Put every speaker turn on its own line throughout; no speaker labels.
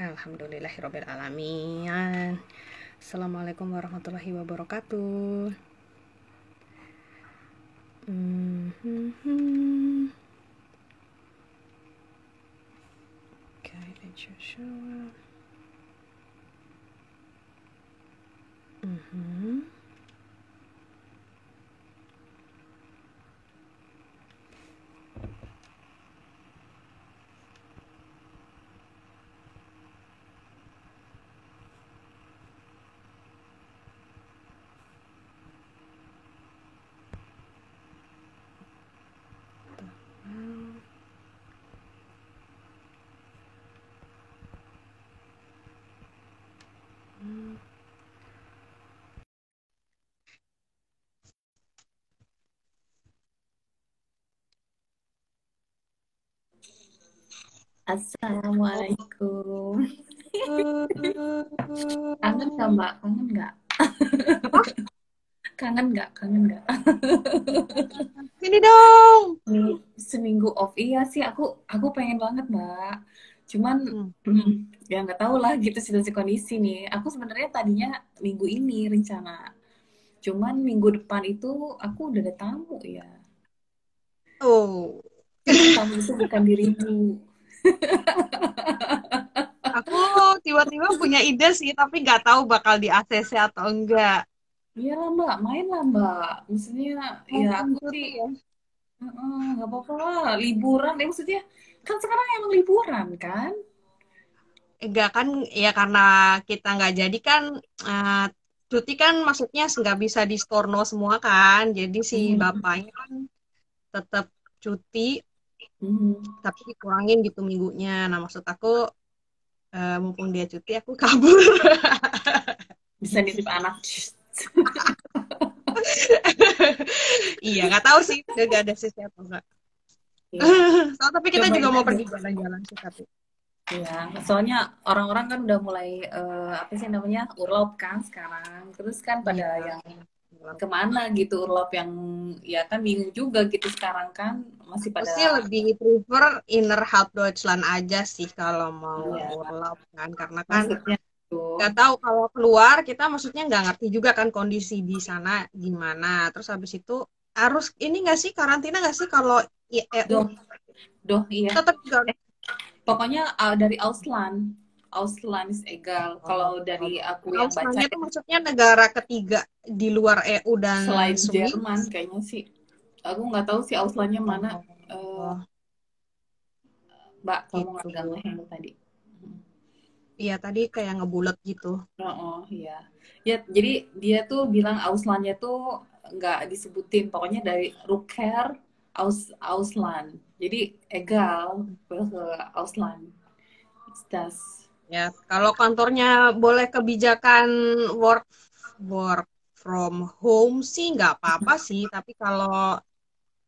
Alhamdulillahirrahmanirrahim Assalamualaikum warahmatullahi wabarakatuh hmm, hmm, hmm. Mm-hmm.
Assalamualaikum. Kangen nggak Mbak? Kangen nggak? Kangen nggak? Kangen nggak?
Sini dong.
Seminggu off iya sih aku aku pengen banget Mbak. Cuman hmm. ya nggak tahu lah gitu situasi kondisi nih. Aku sebenarnya tadinya minggu ini rencana. Cuman minggu depan itu aku udah ada tamu ya.
Oh.
Tamu itu bukan dirimu
aku tiba-tiba punya ide sih tapi nggak tahu bakal di ACC atau enggak.
Iya lah mbak. Main lah mbak. Maksudnya oh, ya aku sih ya. Nggak uh, apa-apa lah. Liburan. Ya maksudnya kan sekarang emang liburan kan?
Enggak kan ya karena kita nggak jadi kan uh, cuti kan maksudnya nggak bisa di storno semua kan. Jadi si hmm. bapaknya kan tetap cuti Hmm, tapi dikurangin gitu minggunya. Nah, maksud aku uh, mumpung dia cuti aku kabur.
Bisa nitip anak.
iya, nggak tahu sih. Gak ada sih siapa enggak. Iya. so, tapi kita Coba juga mau pergi jalan-jalan sih tapi.
Iya, soalnya orang-orang kan udah mulai uh, apa sih namanya urlaub kan sekarang. Terus kan pada ya. yang ke mana gitu urlaub yang ya kan bingung juga gitu sekarang kan masih pada
sih lebih prefer inner half Deutschland aja sih kalau mau ya. urlaub kan karena kan nggak tahu kalau keluar kita maksudnya nggak ngerti juga kan kondisi di sana gimana. Terus habis itu harus ini nggak sih karantina nggak sih kalau
ya, eh, doh doh iya. Tetap juga pokoknya uh, dari Ausland Ausland is egal. Oh, Kalau dari aku yang baca
itu maksudnya negara ketiga di luar EU dan
selain Swiss. Jerman kayaknya sih. Aku nggak tahu sih Auslandnya mana. Oh. Uh, Mbak, kamu gitu. nggak yang tadi?
Iya tadi kayak ngebulet gitu.
Oh, oh iya. Ya jadi dia tuh bilang Auslandnya tuh nggak disebutin. Pokoknya dari Ruker Aus Ausland. Jadi egal ke Ausland. Das
Ya, kalau kantornya boleh kebijakan work work from home sih nggak apa-apa sih, tapi kalau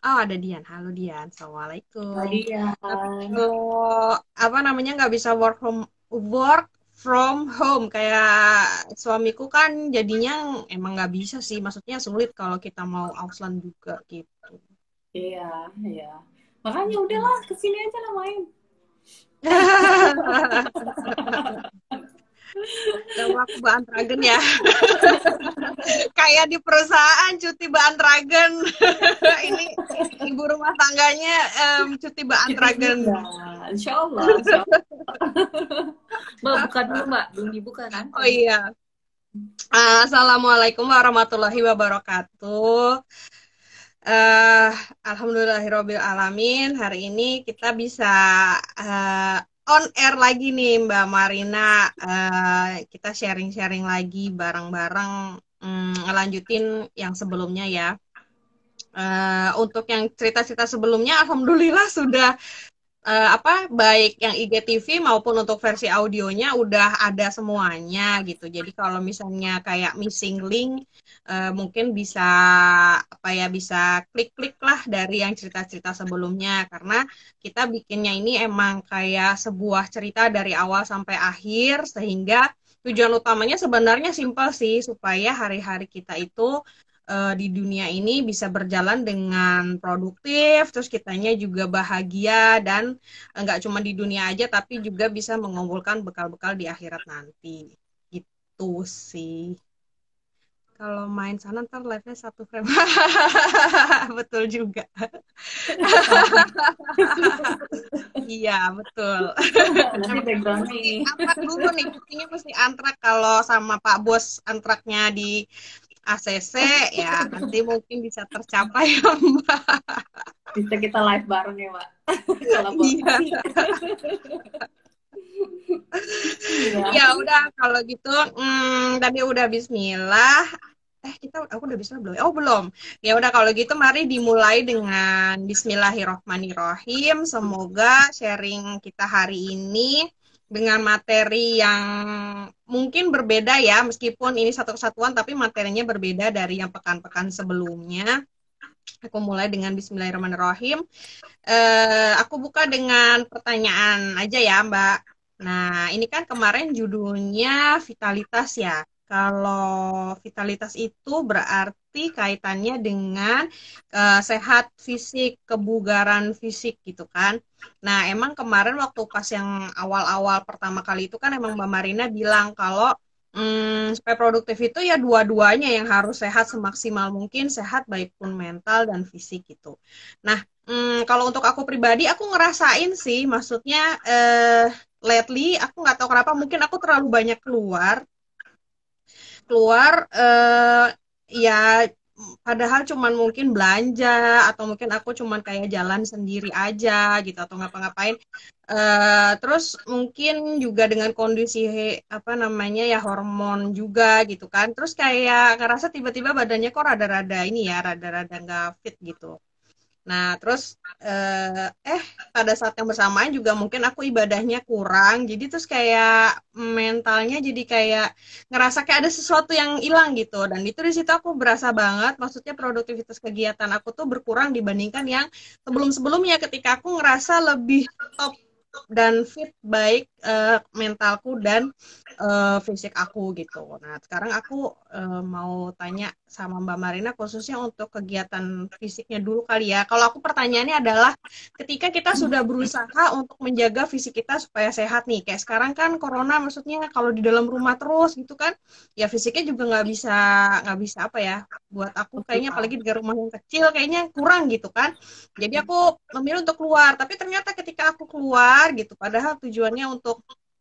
oh ada Dian, halo Dian, assalamualaikum.
Halo Dian.
Kalau apa namanya nggak bisa work from work from home kayak suamiku kan jadinya emang nggak bisa sih, maksudnya sulit kalau kita mau Ausland juga gitu.
Iya, iya. Makanya udahlah ke sini aja lah main.
Mbak Dragon ya. Kayak di perusahaan cuti Mbak Dragon. Ini ibu rumah tangganya um, cuti Mbak Dragon.
Insya Allah. Insya Allah. mbak buka dulu Mbak, belum dibuka kan?
Oh iya. Assalamualaikum warahmatullahi wabarakatuh. Uh, Alhamdulillahirobbil alamin. Hari ini kita bisa uh, on air lagi nih Mbak Marina. Uh, kita sharing-sharing lagi bareng-bareng um, ngelanjutin yang sebelumnya ya. Uh, untuk yang cerita-cerita sebelumnya, alhamdulillah sudah uh, apa baik yang IGTV maupun untuk versi audionya udah ada semuanya gitu. Jadi kalau misalnya kayak missing link uh, mungkin bisa apa ya bisa klik-klik lah dari yang cerita-cerita sebelumnya karena kita bikinnya ini emang kayak sebuah cerita dari awal sampai akhir sehingga tujuan utamanya sebenarnya simpel sih supaya hari-hari kita itu uh, di dunia ini bisa berjalan dengan produktif, terus kitanya juga bahagia dan nggak cuma di dunia aja, tapi juga bisa mengumpulkan bekal-bekal di akhirat nanti. Gitu sih. Kalau main sana ntar live-nya satu frame. betul juga. iya, betul.
Nanti.
Antrak dulu nih, buktinya mesti antrak kalau sama Pak Bos antraknya di ACC ya nanti mungkin bisa tercapai ya Mbak.
Bisa kita live bareng ya Mbak.
iya. ya. udah kalau gitu hmm, tadi udah Bismillah eh kita aku udah bisa belum oh belum ya udah kalau gitu mari dimulai dengan Bismillahirrohmanirrohim semoga sharing kita hari ini dengan materi yang mungkin berbeda ya, meskipun ini satu kesatuan, tapi materinya berbeda dari yang pekan-pekan sebelumnya. Aku mulai dengan Bismillahirrahmanirrahim. Uh, aku buka dengan pertanyaan aja ya, Mbak. Nah, ini kan kemarin judulnya vitalitas ya. Kalau vitalitas itu berarti kaitannya dengan uh, sehat fisik, kebugaran fisik gitu kan. Nah, emang kemarin waktu pas yang awal-awal pertama kali itu kan emang Mbak Marina bilang kalau hmm, supaya produktif itu ya dua-duanya yang harus sehat semaksimal mungkin, sehat baik pun mental dan fisik gitu. Nah, hmm, kalau untuk aku pribadi, aku ngerasain sih, maksudnya eh, lately aku nggak tahu kenapa, mungkin aku terlalu banyak keluar keluar uh, ya padahal cuman mungkin belanja atau mungkin aku cuman kayak jalan sendiri aja gitu atau ngapa-ngapain. Uh, terus mungkin juga dengan kondisi apa namanya ya hormon juga gitu kan. Terus kayak ngerasa tiba-tiba badannya kok rada-rada ini ya rada-rada nggak fit gitu Nah, terus eh, eh pada saat yang bersamaan juga mungkin aku ibadahnya kurang, jadi terus kayak mentalnya jadi kayak ngerasa kayak ada sesuatu yang hilang gitu. Dan itu di situ aku berasa banget, maksudnya produktivitas kegiatan aku tuh berkurang dibandingkan yang sebelum-sebelumnya ketika aku ngerasa lebih top dan fit baik uh, mentalku dan uh, fisik aku gitu. Nah sekarang aku uh, mau tanya sama Mbak Marina khususnya untuk kegiatan fisiknya dulu kali ya. Kalau aku pertanyaannya adalah ketika kita sudah berusaha untuk menjaga fisik kita supaya sehat nih, kayak sekarang kan corona maksudnya kalau di dalam rumah terus gitu kan, ya fisiknya juga nggak bisa nggak bisa apa ya buat aku kayaknya apalagi di rumah yang kecil kayaknya kurang gitu kan. Jadi aku memilih untuk keluar, tapi ternyata ketika aku keluar keluar gitu padahal tujuannya untuk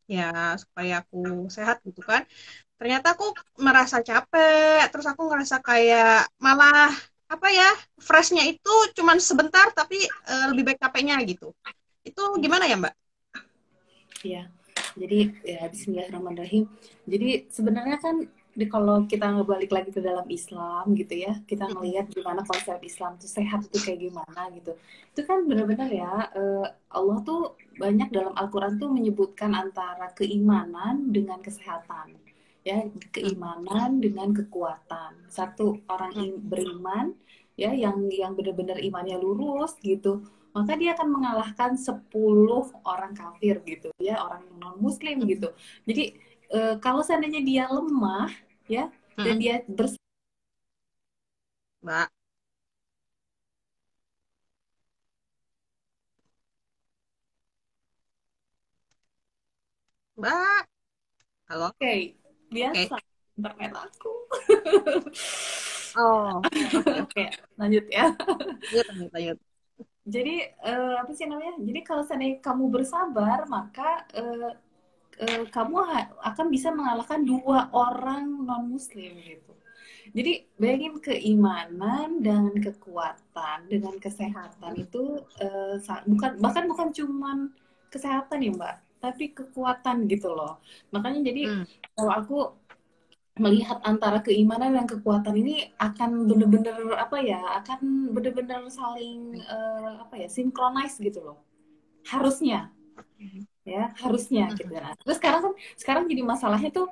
ya supaya aku sehat gitu kan. Ternyata aku merasa capek terus aku ngerasa kayak malah apa ya freshnya itu cuman sebentar tapi uh, lebih baik capeknya gitu. Itu gimana ya mbak?
Iya. Jadi ya Bismillahirrahmanirrahim. Jadi sebenarnya kan di kalau kita ngebalik lagi ke dalam Islam gitu ya kita ngelihat gimana konsep Islam tuh sehat itu kayak gimana gitu. Itu kan benar-benar ya uh, Allah tuh banyak dalam Al-Quran tuh menyebutkan antara keimanan dengan kesehatan. Ya keimanan dengan kekuatan. Satu orang beriman ya yang yang benar-benar imannya lurus gitu maka dia akan mengalahkan 10 orang kafir gitu ya orang non muslim gitu. Jadi uh, kalau seandainya dia lemah ya hmm. dan dia bers
Mbak Mbak halo
oke okay. biasa okay. internet aku
oh oke okay.
lanjut ya
lanjut lanjut lanjut
jadi uh, apa sih namanya jadi kalau seandainya kamu bersabar maka uh, uh, kamu akan bisa mengalahkan dua orang non muslim gitu. Jadi bayangin keimanan dan kekuatan dengan kesehatan itu uh, bukan bahkan bukan cuman kesehatan ya mbak tapi kekuatan gitu loh. Makanya jadi hmm. kalau aku melihat antara keimanan dan kekuatan ini akan bener-bener apa ya akan bener-bener saling uh, apa ya sinkronis gitu loh. Harusnya. Hmm ya harusnya gitu kan terus sekarang kan sekarang jadi masalahnya tuh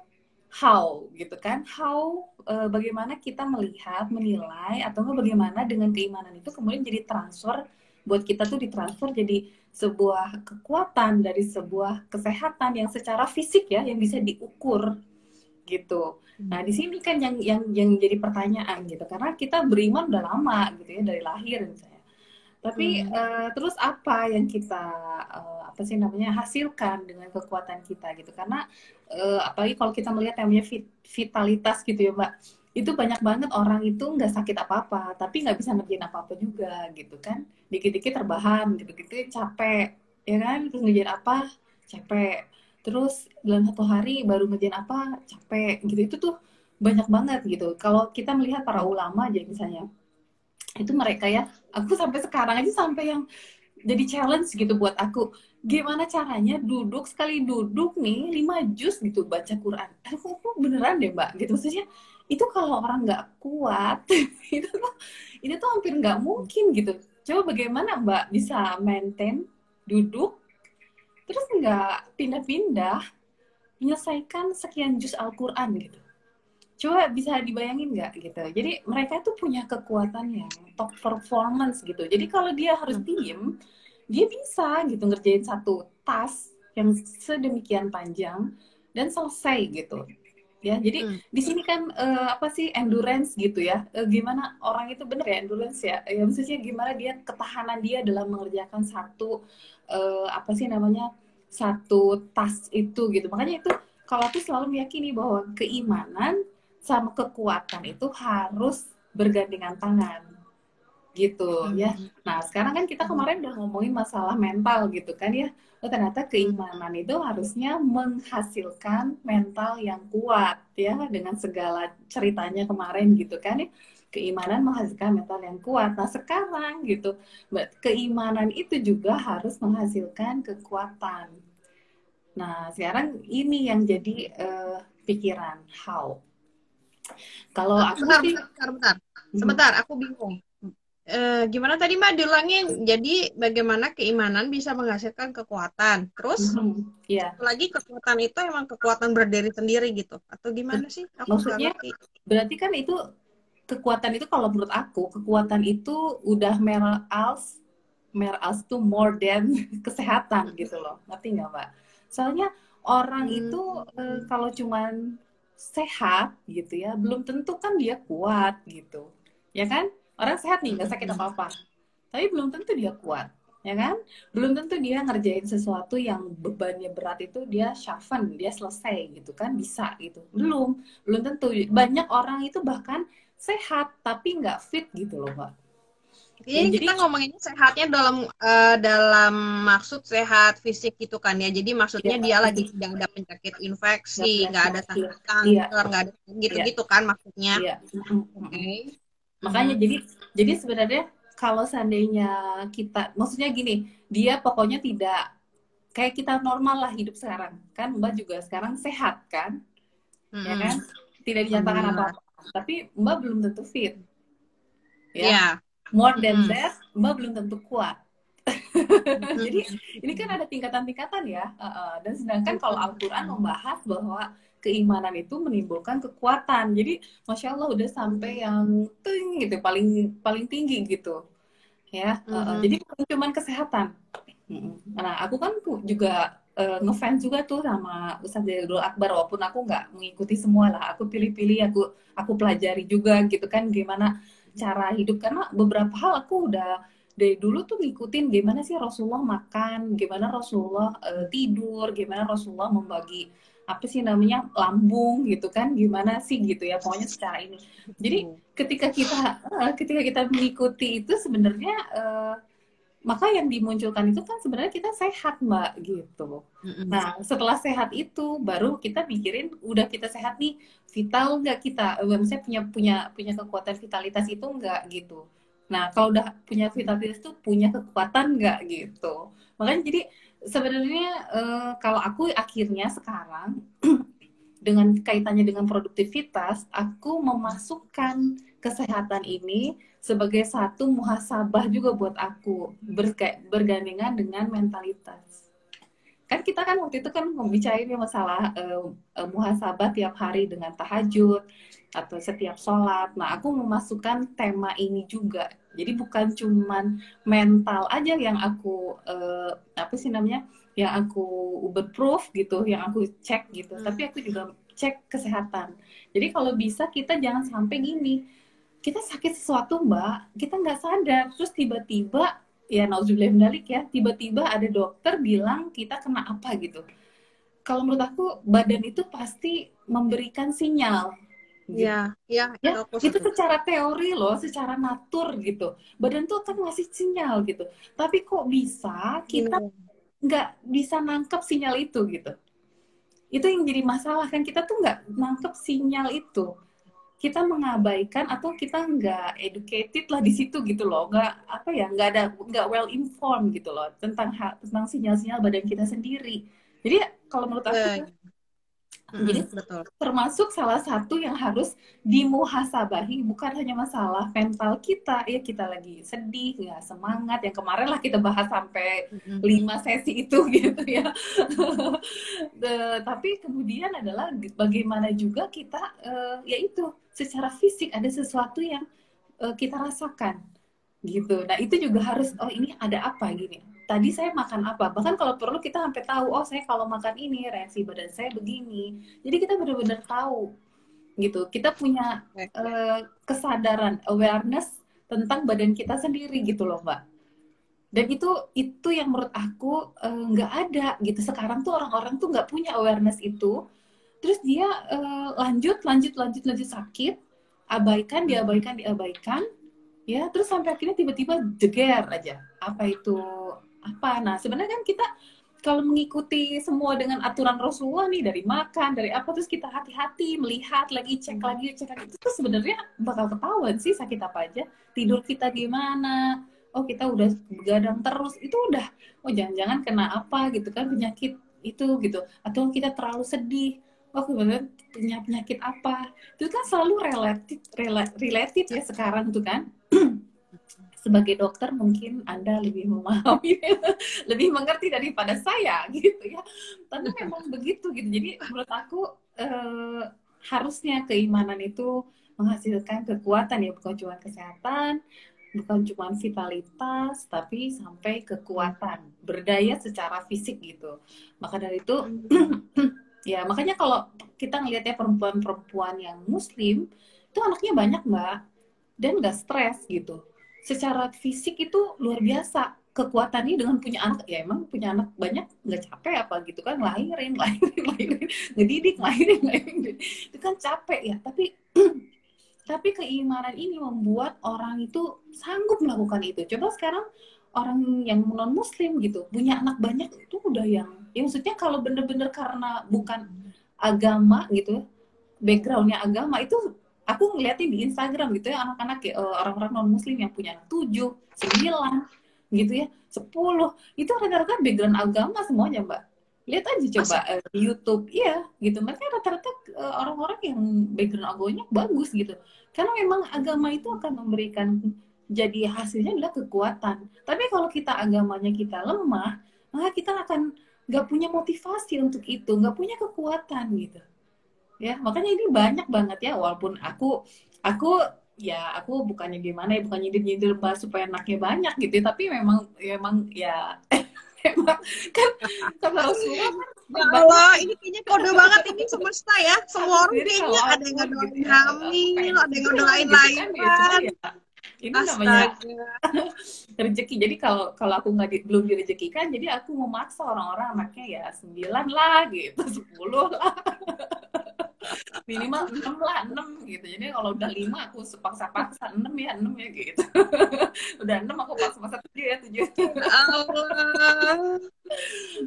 how gitu kan how uh, bagaimana kita melihat menilai atau bagaimana dengan keimanan itu kemudian jadi transfer buat kita tuh ditransfer jadi sebuah kekuatan dari sebuah kesehatan yang secara fisik ya yang bisa diukur gitu. Nah di sini kan yang yang yang jadi pertanyaan gitu karena kita beriman udah lama gitu ya dari lahir misalnya. Tapi hmm. uh, terus apa yang kita uh, apa sih namanya hasilkan dengan kekuatan kita gitu? Karena uh, apalagi kalau kita melihat yang namanya vitalitas gitu ya mbak itu banyak banget orang itu nggak sakit apa-apa tapi nggak bisa ngerjain apa-apa juga gitu kan. Dikit-dikit terbahan gitu-gitu capek ya kan? Terus ngerjain apa? Capek. Terus dalam satu hari baru ngerjain apa? Capek gitu. Itu tuh banyak banget gitu. Kalau kita melihat para ulama aja misalnya itu mereka ya. Aku sampai sekarang aja sampai yang jadi challenge gitu buat aku. Gimana caranya duduk sekali duduk nih lima juz gitu baca Quran. Aku, aku beneran deh mbak? Gitu. Maksudnya itu kalau orang nggak kuat itu tuh itu tuh hampir nggak mungkin gitu. Coba bagaimana mbak bisa maintain duduk terus nggak pindah-pindah menyelesaikan sekian juz Al-Quran gitu. Coba bisa dibayangin nggak gitu. Jadi mereka tuh punya kekuatan yang top performance gitu. Jadi kalau dia harus hmm. diem, dia bisa gitu ngerjain satu tas yang sedemikian panjang dan selesai gitu ya jadi hmm. di sini kan uh, apa sih endurance gitu ya uh, gimana orang itu bener ya endurance ya ya maksudnya gimana dia ketahanan dia dalam mengerjakan satu uh, apa sih namanya satu tas itu gitu makanya itu kalau aku selalu meyakini bahwa keimanan sama kekuatan itu harus bergandengan tangan. Gitu ya. Hmm. nah sekarang kan kita kemarin udah ngomongin masalah mental gitu kan ya. Oh ternyata keimanan itu harusnya menghasilkan mental yang kuat ya dengan segala ceritanya kemarin gitu kan ya. Keimanan menghasilkan mental yang kuat. Nah sekarang gitu keimanan itu juga harus menghasilkan kekuatan. Nah sekarang ini yang jadi uh, pikiran how kalau aku
bentar, bentar, bentar, sebentar, aku bingung eh, gimana tadi Mbak diulangin? Jadi bagaimana keimanan bisa menghasilkan kekuatan? Terus mm-hmm. yeah. lagi kekuatan itu emang kekuatan berdiri sendiri gitu atau gimana sih?
Aku Maksudnya berarti kan itu kekuatan itu kalau menurut aku kekuatan itu udah mer als mer als tuh more than kesehatan gitu loh. Ngerti nggak Mbak? Soalnya orang hmm. itu eh, kalau cuman sehat gitu ya, belum tentu kan dia kuat gitu. Ya kan? orang sehat nih nggak sakit apa apa tapi belum tentu dia kuat ya kan? Belum tentu dia ngerjain sesuatu yang bebannya berat itu dia syafan dia selesai gitu kan? Bisa gitu. Belum. Belum tentu. Banyak orang itu bahkan sehat tapi nggak fit gitu loh pak
jadi, jadi kita ngomonginnya sehatnya dalam uh, dalam maksud sehat fisik gitu kan ya. Jadi maksudnya iya, dia lagi tidak ada penyakit infeksi, nggak ada sakit iya. kanker, nggak ada gitu-gitu iya. kan maksudnya. Iya.
Oke. Okay. Makanya hmm. jadi jadi sebenarnya kalau seandainya kita maksudnya gini, dia pokoknya tidak kayak kita normal lah hidup sekarang. Kan Mbak juga sekarang sehat kan? Hmm. Ya kan? Tidak dinyatakan apa-apa. Tapi Mbak belum tentu fit. Ya. Yeah. More than hmm. that, Mbak belum tentu kuat. Jadi ini kan ada tingkatan-tingkatan ya. dan sedangkan kalau Al-Quran membahas bahwa keimanan itu menimbulkan kekuatan. Jadi masya Allah udah sampai yang ting gitu paling paling tinggi gitu, ya. Uh, jadi bukan cuma kesehatan. Nah aku kan juga uh, ngefans juga tuh sama Ustadz Zaidul Akbar walaupun aku nggak mengikuti semua lah. Aku pilih-pilih, aku aku pelajari juga gitu kan gimana cara hidup. Karena beberapa hal aku udah dari dulu tuh ngikutin gimana sih Rasulullah makan, gimana Rasulullah uh, tidur, gimana Rasulullah membagi apa sih namanya lambung gitu kan gimana sih gitu ya pokoknya secara ini. Jadi ketika kita uh, ketika kita mengikuti itu sebenarnya uh, maka yang dimunculkan itu kan sebenarnya kita sehat mbak gitu. Nah setelah sehat itu baru kita mikirin udah kita sehat nih vital nggak kita? Uh, misalnya punya punya punya kekuatan vitalitas itu nggak gitu. Nah kalau udah punya vitalitas itu punya kekuatan nggak gitu. Makanya jadi sebenarnya uh, kalau aku akhirnya sekarang dengan kaitannya dengan produktivitas, aku memasukkan kesehatan ini sebagai satu muhasabah juga buat aku bergandengan dengan mentalitas. Kan kita kan waktu itu kan membicarain masalah uh, uh, muhasabah tiap hari dengan tahajud atau setiap sholat. Nah, aku memasukkan tema ini juga jadi bukan cuman mental aja yang aku uh, apa sih namanya? yang aku proof gitu, yang aku cek gitu. Hmm. Tapi aku juga cek kesehatan. Jadi kalau bisa kita jangan sampai gini, kita sakit sesuatu mbak, kita nggak sadar, terus tiba-tiba ya nauzubillah mendalik ya, tiba-tiba ada dokter bilang kita kena apa gitu. Kalau menurut aku badan itu pasti memberikan sinyal
Iya, iya.
Ya, itu secara teori loh, secara natur gitu. Badan tuh akan ngasih sinyal gitu. Tapi kok bisa kita iya. nggak bisa nangkep sinyal itu gitu. Itu yang jadi masalah kan kita tuh nggak nangkep sinyal itu. Kita mengabaikan atau kita nggak educated lah di situ gitu loh. Nggak apa ya, nggak ada nggak well informed gitu loh tentang tentang sinyal-sinyal badan kita sendiri. Jadi kalau menurut aku yeah. Hmm, Jadi betul. termasuk salah satu yang harus dimuhasabahi bukan hanya masalah mental kita ya kita lagi sedih ya semangat yang kemarin lah kita bahas sampai lima sesi itu gitu ya. The, tapi kemudian adalah bagaimana juga kita uh, yaitu secara fisik ada sesuatu yang uh, kita rasakan gitu. Nah itu juga harus oh ini ada apa gini? Tadi saya makan apa? Bahkan kalau perlu kita sampai tahu oh saya kalau makan ini reaksi badan saya begini. Jadi kita benar-benar tahu gitu. Kita punya uh, kesadaran awareness tentang badan kita sendiri gitu loh mbak. Dan itu itu yang menurut aku eh, nggak uh, ada gitu. Sekarang tuh orang-orang tuh nggak punya awareness itu terus dia uh, lanjut lanjut lanjut lanjut sakit. Abaikan diabaikan diabaikan. Ya terus sampai akhirnya tiba-tiba jeger aja. Apa itu? Apa. Nah, sebenarnya kan kita kalau mengikuti semua dengan aturan Rasulullah nih dari makan, dari apa terus kita hati-hati melihat lagi, cek lagi, cek lagi. Itu sebenarnya bakal ketahuan sih sakit apa aja, tidur kita gimana, oh kita udah begadang terus, itu udah oh jangan-jangan kena apa gitu kan penyakit itu gitu, atau kita terlalu sedih, oh kemudian punya penyakit apa, itu kan selalu related, related ya sekarang tuh kan. sebagai dokter mungkin Anda lebih memahami, lebih mengerti daripada saya gitu ya. Tapi memang begitu gitu. Jadi menurut aku eh, harusnya keimanan itu menghasilkan kekuatan ya bukan cuma kesehatan, bukan cuma vitalitas, tapi sampai kekuatan, berdaya secara fisik gitu. Maka dari itu ya makanya kalau kita ngelihatnya perempuan-perempuan yang muslim itu anaknya banyak mbak. Dan gak stres gitu. Secara fisik itu luar biasa. Kekuatannya dengan punya anak ya emang punya anak banyak nggak capek apa gitu kan? Lahirin lahirin lahirin. Ngedidik lahirin lahirin. Itu kan capek ya. Tapi tapi keimanan ini membuat orang itu sanggup melakukan itu. Coba sekarang orang yang non muslim gitu punya anak banyak itu udah yang ya maksudnya kalau bener-bener karena bukan agama gitu backgroundnya agama itu aku ngeliatin di Instagram gitu ya anak-anak ya, eh, orang-orang non muslim yang punya anak tujuh sembilan gitu ya sepuluh itu rata-rata background agama semuanya mbak. Lihat aja coba uh, di YouTube iya gitu. Mereka rata-rata uh, orang-orang yang background agamanya bagus gitu. Karena memang agama itu akan memberikan jadi hasilnya adalah kekuatan. Tapi kalau kita agamanya kita lemah maka kita akan nggak punya motivasi untuk itu nggak punya kekuatan gitu. Ya makanya ini banyak banget ya walaupun aku aku ya aku bukannya gimana ya bukannya nyindir nyindir bahas supaya anaknya banyak gitu ya, tapi memang ya, memang ya emang kan
kalau Rasulullah kan Allah ini kayaknya kode banget ini semesta ya semua orang kayaknya ada yang doain gitu ya, hamil ada yang doain gitu lain kan, ya,
ini Astaga. namanya rezeki. Jadi kalau kalau aku nggak di, belum direzekikan jadi aku memaksa orang-orang anaknya ya sembilan lah gitu sepuluh lah. Minimal enam lah enam gitu. Jadi kalau udah lima aku sepaksa-paksa enam ya enam ya gitu. Udah enam aku paksa-paksa tujuh ya tujuh. Allah.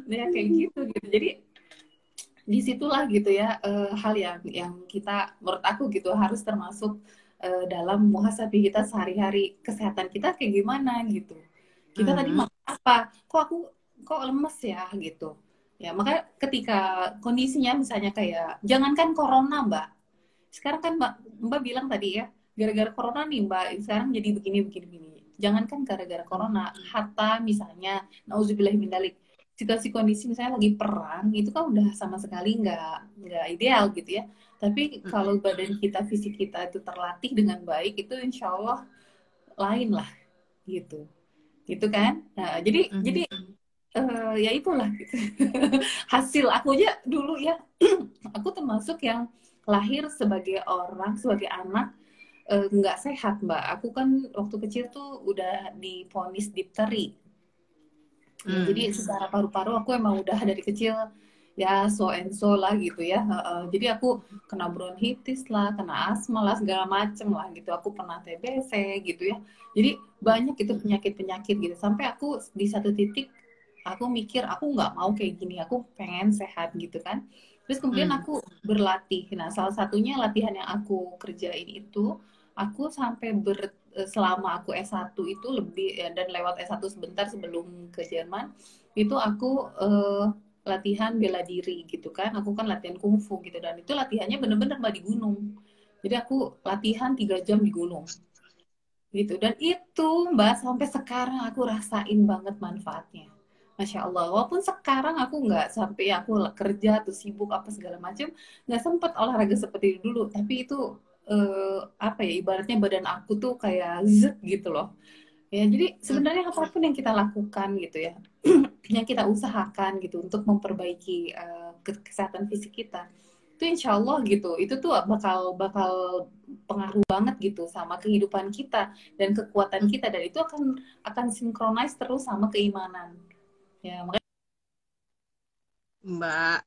Ya kayak gitu gitu. Jadi di situlah gitu ya uh, hal yang yang kita menurut aku gitu harus termasuk uh, dalam muhasabah kita sehari-hari kesehatan kita kayak gimana gitu. Kita hmm. tadi makan apa? Kok aku kok lemes ya gitu. Ya makanya ketika kondisinya misalnya kayak jangankan corona mbak. Sekarang kan mbak mbak bilang tadi ya gara-gara corona nih mbak sekarang jadi begini begini begini. Jangankan gara-gara corona hatta misalnya nauzubillah mindalik situasi kondisi misalnya lagi perang itu kan udah sama sekali nggak nggak ideal gitu ya tapi kalau badan kita fisik kita itu terlatih dengan baik itu insya Allah lain lah gitu gitu kan nah jadi mm -hmm. jadi uh, ya itulah gitu. hasil aku aja dulu ya aku termasuk yang lahir sebagai orang sebagai anak eh, nggak uh, sehat mbak aku kan waktu kecil tuh udah diponis difteri hmm. jadi secara paru-paru aku emang udah dari kecil ya so and so lah gitu ya. Uh, uh, jadi aku kena bronkitis lah kena asma lah segala macem lah gitu. Aku pernah TBC gitu ya. Jadi banyak itu penyakit penyakit gitu. Sampai aku di satu titik aku mikir aku nggak mau kayak gini aku pengen sehat gitu kan. Terus kemudian hmm. aku berlatih. Nah salah satunya latihan yang aku kerjain itu aku sampai ber eh, selama aku S1 itu lebih ya, dan lewat S1 sebentar sebelum ke Jerman itu aku uh, latihan bela diri gitu kan. Aku kan latihan kungfu gitu dan itu latihannya bener-bener mbak di gunung. Jadi aku latihan tiga jam di gunung. Gitu. Dan itu mbak sampai sekarang aku rasain banget manfaatnya. Masya Allah, walaupun sekarang aku nggak sampai aku kerja atau sibuk apa segala macam, nggak sempet olahraga seperti dulu. Tapi itu eh, apa ya ibaratnya badan aku tuh kayak zet gitu loh. Ya, jadi sebenarnya apa pun yang kita lakukan gitu ya, yang kita usahakan gitu untuk memperbaiki uh, kesehatan fisik kita, itu insya Allah gitu, itu tuh bakal bakal pengaruh banget gitu sama kehidupan kita dan kekuatan kita dan itu akan akan sinkronis terus sama keimanan. Ya, makanya
Mbak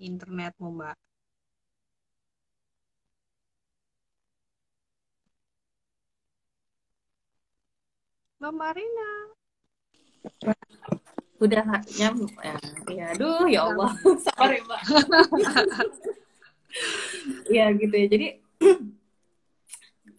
internetmu Mbak. Mbak Marina.
Udah nyam ya, ya aduh ya Allah. Sabar ya, Mbak. ya gitu ya. Jadi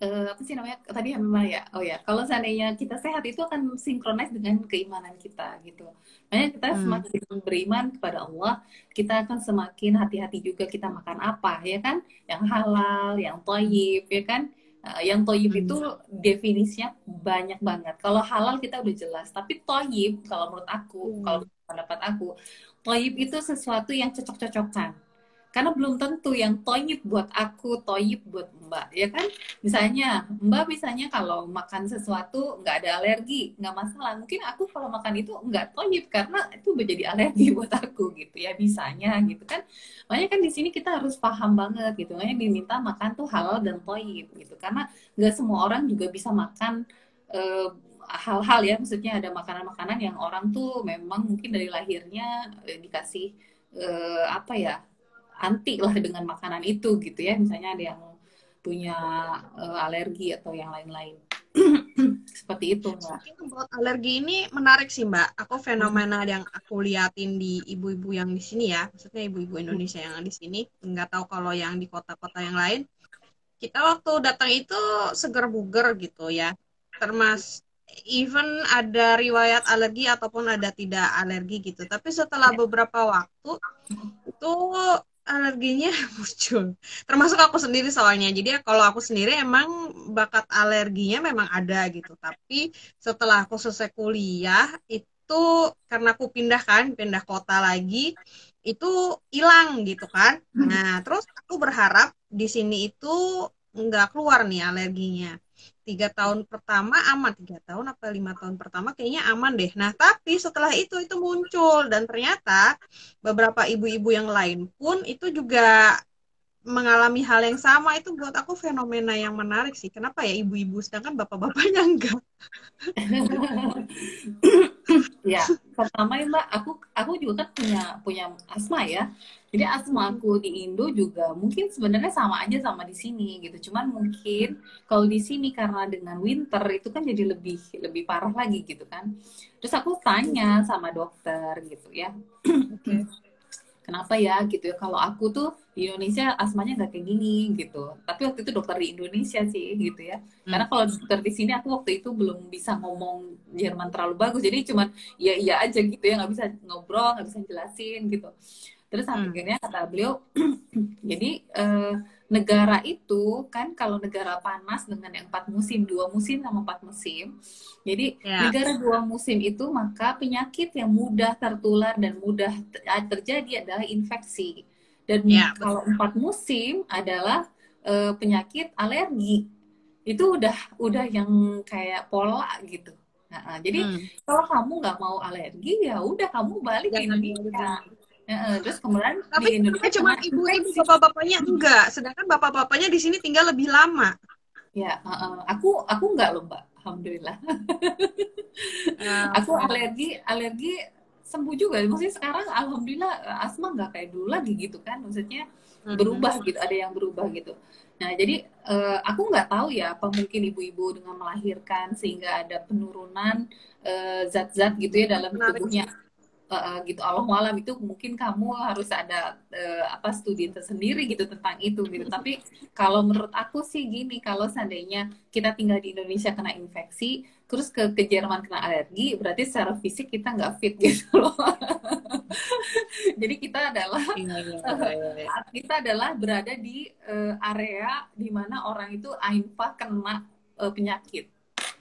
uh, apa sih namanya tadi memang ya oh ya kalau seandainya kita sehat itu akan sinkronis dengan keimanan kita gitu makanya kita hmm. semakin beriman kepada Allah kita akan semakin hati-hati juga kita makan apa ya kan yang halal yang toyib ya kan Uh, yang toyib itu hmm. definisinya banyak banget. Kalau halal kita udah jelas, tapi toyib kalau menurut aku, hmm. kalau pendapat aku, toyib itu sesuatu yang cocok-cocokan karena belum tentu yang toyib buat aku toyib buat mbak ya kan? Misalnya mbak misalnya kalau makan sesuatu nggak ada alergi nggak masalah. Mungkin aku kalau makan itu nggak toyib karena itu menjadi alergi buat aku gitu ya bisanya gitu kan. Makanya kan di sini kita harus paham banget gitu. Makanya diminta makan tuh halal dan toyib gitu. Karena nggak semua orang juga bisa makan uh, hal-hal ya. Maksudnya ada makanan-makanan yang orang tuh memang mungkin dari lahirnya eh, dikasih uh, apa ya anti lah dengan makanan itu gitu ya misalnya ada yang punya uh, alergi atau yang lain-lain seperti itu mbak.
Buat alergi ini menarik sih mbak. Aku fenomena hmm. yang aku liatin di ibu-ibu yang di sini ya, maksudnya ibu-ibu Indonesia yang di sini. Nggak tahu kalau yang di kota-kota yang lain. Kita waktu datang itu seger buger gitu ya. Termas even ada riwayat alergi ataupun ada tidak alergi gitu. Tapi setelah ya. beberapa waktu itu alerginya muncul. Termasuk aku sendiri soalnya. Jadi ya kalau aku sendiri emang bakat alerginya memang ada gitu. Tapi setelah aku selesai kuliah itu karena aku pindah kan, pindah kota lagi, itu hilang gitu kan. Hmm. Nah, terus aku berharap di sini itu nggak keluar nih alerginya tiga tahun pertama aman. Tiga tahun apa lima tahun pertama kayaknya aman deh. Nah tapi setelah itu itu muncul. Dan ternyata beberapa ibu-ibu yang lain pun itu juga mengalami hal yang sama. Itu buat aku fenomena yang menarik sih. Kenapa ya ibu-ibu? Sedangkan bapak-bapaknya enggak
ya pertama ya mbak aku aku juga kan punya punya asma ya jadi asma aku di Indo juga mungkin sebenarnya sama aja sama di sini gitu. Cuman mungkin kalau di sini karena dengan winter itu kan jadi lebih lebih parah lagi gitu kan. Terus aku tanya sama dokter gitu ya. Kenapa ya gitu ya? Kalau aku tuh di Indonesia asmanya nggak kayak gini gitu. Tapi waktu itu dokter di Indonesia sih gitu ya. Karena kalau dokter di sini aku waktu itu belum bisa ngomong Jerman terlalu bagus. Jadi cuman iya iya aja gitu ya nggak bisa ngobrol nggak bisa jelasin gitu. Terus hmm. akhirnya kata beliau, jadi eh, negara itu kan kalau negara panas dengan yang empat musim, dua musim sama empat musim. Jadi yeah. negara dua musim itu maka penyakit yang mudah tertular dan mudah terjadi adalah infeksi. Dan yeah, kalau empat musim adalah eh, penyakit alergi. Itu udah udah yang kayak pola gitu Nah, jadi hmm. kalau kamu nggak mau alergi ya udah kamu balik Jangan ke Indonesia. Terus kemudian
Tapi di Indonesia cuma ibu-ibu bapak-bapaknya enggak, sedangkan bapak-bapaknya di sini tinggal lebih lama.
Ya, uh, uh, aku aku enggak loh mbak, alhamdulillah. Uh, aku alergi alergi sembuh juga. Maksudnya sekarang alhamdulillah asma nggak kayak dulu lagi gitu kan. Maksudnya hmm. berubah gitu, ada yang berubah gitu. Nah, jadi uh, aku nggak tahu ya apa mungkin ibu-ibu dengan melahirkan sehingga ada penurunan zat-zat uh, gitu ya dalam tubuhnya uh, gitu. Allah malam itu mungkin kamu harus ada uh, apa studi tersendiri gitu tentang itu gitu. Tapi kalau menurut aku sih gini kalau seandainya kita tinggal di Indonesia kena infeksi terus ke ke Jerman kena alergi berarti secara fisik kita nggak fit gitu loh. Jadi kita adalah iya, iya, iya, kita adalah berada di uh, area di mana orang itu ainfa kena uh, penyakit.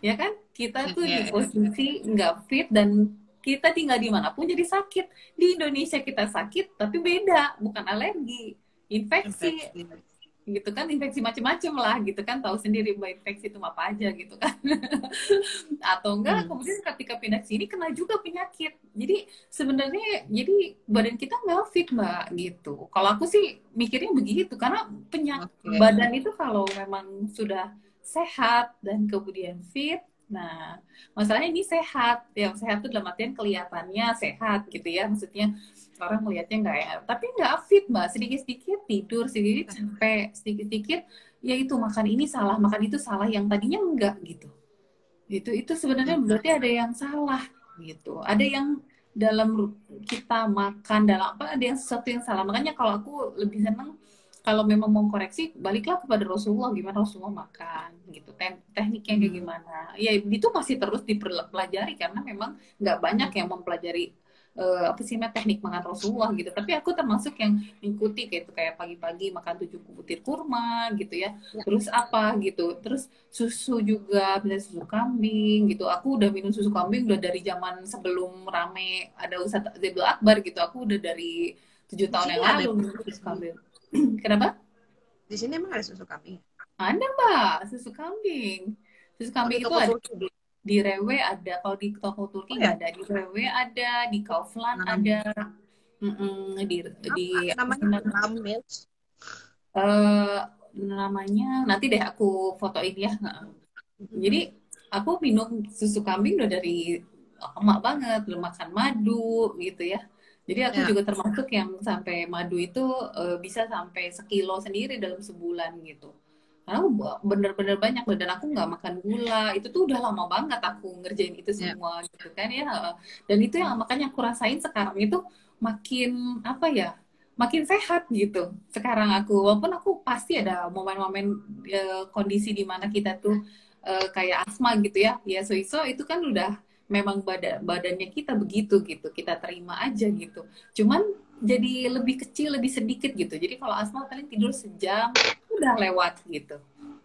Ya kan? Kita tuh di posisi nggak fit dan kita tinggal di mana pun jadi sakit di Indonesia kita sakit tapi beda bukan alergi infeksi, infeksi. gitu kan infeksi macam-macam lah gitu kan tahu sendiri bahwa infeksi itu apa aja gitu kan atau enggak hmm. kemudian ketika pindah sini kena juga penyakit jadi sebenarnya jadi badan kita nggak fit mbak gitu kalau aku sih mikirnya begitu karena penyakit okay. badan itu kalau memang sudah sehat dan kemudian fit Nah, masalahnya ini sehat. Yang sehat itu dalam artian kelihatannya sehat gitu ya. Maksudnya orang melihatnya nggak ya. Tapi nggak fit mbak. Sedikit-sedikit tidur, sedikit capek, sedikit-sedikit ya itu makan ini salah, makan itu salah. Yang tadinya enggak gitu. Itu itu sebenarnya berarti ada yang salah gitu. Ada yang dalam kita makan dalam apa ada yang sesuatu yang salah. Makanya kalau aku lebih senang kalau memang mau koreksi baliklah kepada Rasulullah gimana Rasulullah makan gitu. Tekniknya kayak hmm. gimana. Ya itu masih terus dipelajari karena memang nggak banyak yang mempelajari uh, apa sih teknik makan Rasulullah gitu. Tapi aku termasuk yang mengikuti kayak itu kayak pagi-pagi makan tujuh butir kurma gitu ya. ya. Terus apa gitu. Terus susu juga bisa susu kambing gitu. Aku udah minum susu kambing udah dari zaman sebelum rame ada Ustadz Zebul Akbar gitu. Aku udah dari tujuh tahun yang lalu minum susu kambing Kenapa?
Di sini emang ada susu kambing?
Ada mbak, susu kambing. Susu kambing itu ada di, di Rewe ada, kalau di toko Turki oh, ya? ada, di Rewe ada, di Kaufland nah. ada, mm -mm, di di
namanya
uh, namanya nanti deh aku fotoin ya. Jadi aku minum susu kambing udah dari emak banget, belum makan madu gitu ya. Jadi aku ya. juga termasuk yang sampai madu itu uh, bisa sampai sekilo sendiri dalam sebulan gitu. Karena bener-bener banyak loh dan aku nggak makan gula. Itu tuh udah lama banget aku ngerjain itu ya. semua ya. gitu kan ya. Dan itu yang makanya aku rasain sekarang itu makin apa ya? makin sehat gitu sekarang aku walaupun aku pasti ada momen-momen uh, kondisi di mana kita tuh uh, kayak asma gitu ya ya so iso itu kan udah memang badan badannya kita begitu gitu kita terima aja gitu. Cuman jadi lebih kecil lebih sedikit gitu. Jadi kalau asma paling tidur sejam udah lewat gitu.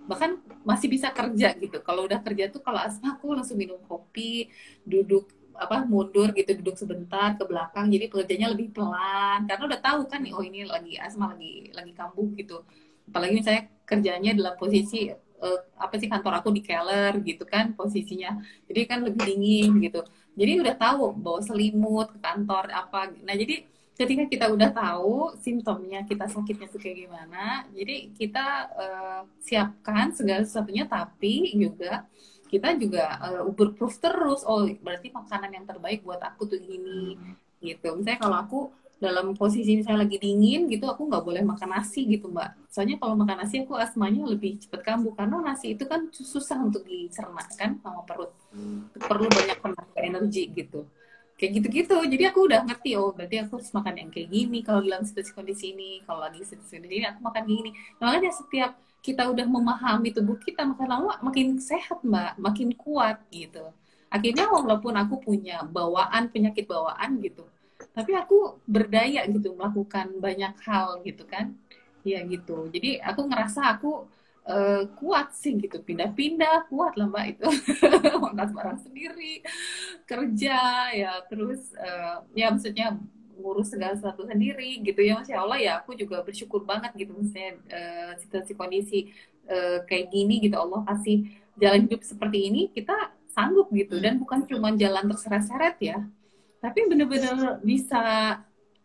Bahkan masih bisa kerja gitu. Kalau udah kerja tuh kalau asma aku langsung minum kopi duduk apa mundur gitu duduk sebentar ke belakang. Jadi pekerjanya lebih pelan. Karena udah tahu kan nih oh ini lagi asma lagi lagi kambuh gitu. Apalagi misalnya kerjanya dalam posisi uh, apa sih kantor aku di Keller gitu kan posisinya. Jadi kan lebih dingin gitu. Jadi udah tahu bawa selimut ke kantor apa nah jadi ketika kita udah tahu simptomnya kita sakitnya tuh kayak gimana jadi kita uh, siapkan segala sesuatunya tapi juga kita juga uh, berproof terus. Oh berarti makanan yang terbaik buat aku tuh gini gitu. Misalnya kalau aku dalam posisi misalnya lagi dingin gitu aku nggak boleh makan nasi gitu mbak. Soalnya kalau makan nasi aku asmanya lebih cepet kambuh karena nasi itu kan susah untuk dicerna kan sama perut. Perlu banyak tenaga energi gitu. Kayak gitu-gitu. Jadi aku udah ngerti oh berarti aku harus makan yang kayak gini kalau dalam situasi kondisi ini kalau lagi situasi kondisi ini aku makan gini. Nah, makanya setiap kita udah memahami tubuh kita makan lama makin sehat mbak. Makin kuat gitu. Akhirnya walaupun aku punya bawaan penyakit bawaan gitu tapi aku berdaya gitu melakukan banyak hal gitu kan. Ya gitu. Jadi aku ngerasa aku uh, kuat sih gitu. Pindah-pindah kuat lah mbak itu. Makan barang sendiri kerja ya terus uh, ya maksudnya ngurus segala sesuatu sendiri gitu ya masya allah ya aku juga bersyukur banget gitu misalnya uh, situasi kondisi uh, kayak gini gitu. Allah kasih jalan hidup seperti ini kita sanggup gitu. Dan bukan cuma jalan terseret-seret ya tapi bener-bener bisa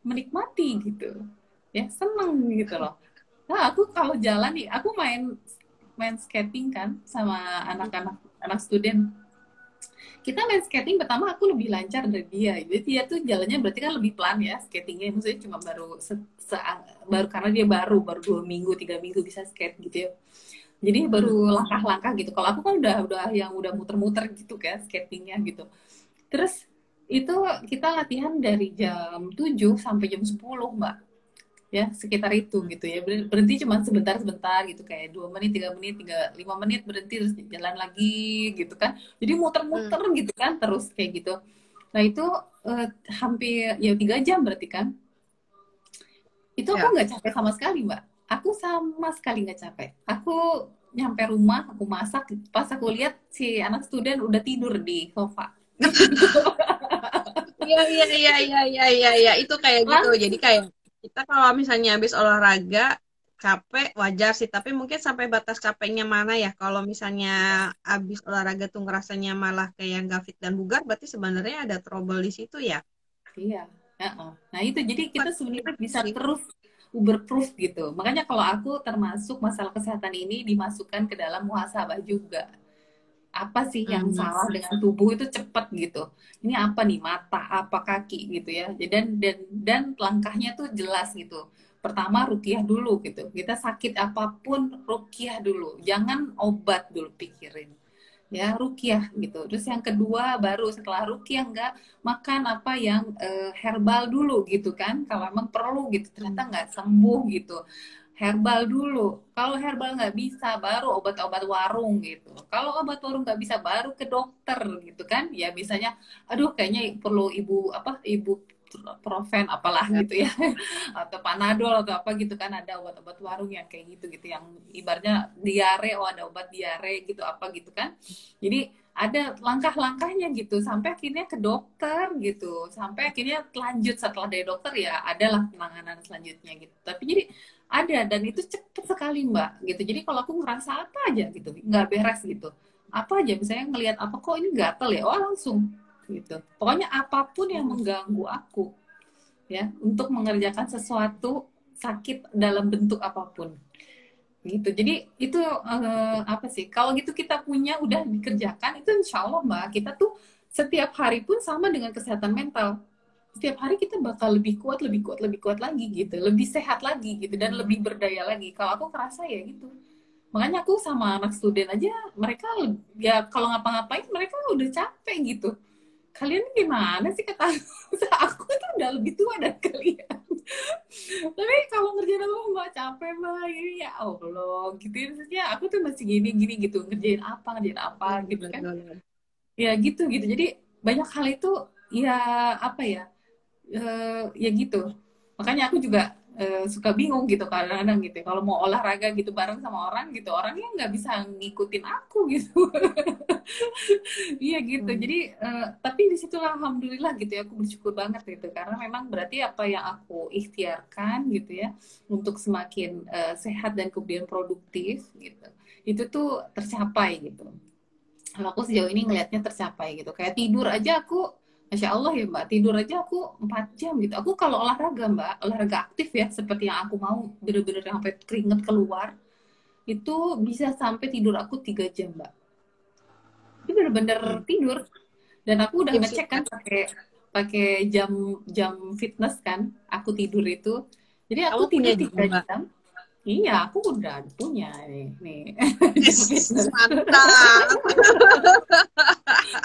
menikmati gitu. Ya seneng gitu loh. Nah aku kalau jalan nih aku main main skating kan sama anak-anak anak student. Kita main skating pertama aku lebih lancar dari dia. Jadi dia tuh jalannya berarti kan lebih pelan ya skatingnya. Maksudnya cuma baru se, se baru karena dia baru baru dua minggu tiga minggu bisa skate gitu ya. Jadi baru langkah-langkah gitu. Kalau aku kan udah udah yang udah muter-muter gitu kan skatingnya gitu. Terus itu kita latihan dari jam 7 sampai jam 10 mbak. Ya sekitar itu gitu ya. Berhenti cuma sebentar sebentar gitu kayak dua menit tiga menit tiga lima menit berhenti terus jalan lagi gitu kan. Jadi muter-muter hmm. gitu kan terus kayak gitu. Nah itu uh, hampir ya tiga jam berarti kan. Itu aku ya. nggak capek sama sekali mbak. Aku sama sekali nggak capek. Aku nyampe rumah aku masak. Pas aku lihat si anak student udah tidur di sofa
Iya iya iya iya iya iya ya. itu kayak gitu. Jadi kayak kita kalau misalnya habis olahraga capek wajar sih. Tapi mungkin sampai batas capeknya mana ya? Kalau misalnya habis olahraga tuh ngerasanya malah kayak nggak fit dan bugar berarti sebenarnya ada trouble di situ ya?
Iya. Nah itu. Jadi kita sebenarnya bisa terus uber-proof gitu. Makanya kalau aku termasuk masalah kesehatan ini dimasukkan ke dalam muhasabah juga apa sih yang hmm. salah dengan tubuh itu cepat gitu? Ini apa nih mata apa kaki gitu ya? Dan dan dan langkahnya tuh jelas gitu. Pertama rukiah dulu gitu. Kita sakit apa pun rukiah dulu. Jangan obat dulu pikirin. Ya rukiah gitu. Terus yang kedua baru setelah rukiah enggak makan apa yang uh, herbal dulu gitu kan? Kalau emang perlu gitu ternyata nggak sembuh gitu herbal dulu. Kalau herbal nggak bisa, baru obat-obat warung gitu. Kalau obat warung nggak bisa, baru ke dokter gitu kan? Ya misalnya, aduh kayaknya perlu ibu apa ibu profen apalah ya. gitu ya atau panadol atau apa gitu kan ada obat-obat warung yang kayak gitu gitu yang ibarnya diare oh ada obat diare gitu apa gitu kan jadi ada langkah-langkahnya gitu. Sampai akhirnya ke dokter gitu. Sampai akhirnya lanjut setelah dari dokter ya adalah penanganan selanjutnya gitu. Tapi jadi ada dan itu cepet sekali mbak gitu. Jadi kalau aku ngerasa apa aja gitu nggak beres gitu. Apa aja misalnya ngelihat apa kok ini gatel ya? Oh langsung gitu. Pokoknya apa pun yang mengganggu aku ya untuk mengerjakan sesuatu sakit dalam bentuk apa pun gitu jadi itu uh, apa sih kalau gitu kita punya udah dikerjakan itu insya Allah mbak kita tuh setiap hari pun sama dengan kesehatan mental setiap hari kita bakal lebih kuat, lebih kuat, lebih kuat lagi gitu, lebih sehat lagi gitu dan lebih berdaya lagi. Kalau aku kerasa ya gitu. Makanya aku sama anak student aja mereka ya kalau ngapa-ngapain mereka udah capek gitu. Kalian gimana sih kata aku tuh udah lebih tua dari kalian. Tapi kalau ngerjain apa mbak? Capek mbak. Ini ya Allah gitu maksudnya aku tuh masih gini gini gitu. Ngerjain apa ngerjain apa gitu kan. Ya gitu gitu. Jadi banyak hal itu ya apa ya? Uh, ya gitu. Makanya aku juga uh, suka bingung gitu kadang-kadang gitu kalau mau olahraga gitu bareng sama orang gitu orangnya nggak bisa ngikutin aku gitu. Iya gitu. Hmm. jadi uh, tapi di situlah alhamdulillah gitu ya aku bersyukur banget gitu. Karena memang berarti apa yang aku ikhtiarkan gitu ya untuk semakin uh, sehat dan kemudian produktif gitu itu tuh tercapai gitu. Kalau aku sejauh ini ngelihatnya tercapai gitu. Kayak tidur aja aku Masya Allah ya Mbak, tidur aja aku 4 jam gitu. Aku kalau olahraga Mbak, olahraga aktif ya, seperti yang aku mau, bener-bener sampai keringet keluar, itu bisa sampai tidur aku 3 jam Mbak. Itu bener-bener hmm. tidur. Dan aku udah ngecek kan pakai pakai jam jam fitness kan, aku tidur itu. Jadi aku tidur tiga jam. Iya, aku udah punya nih. nih. Mantap.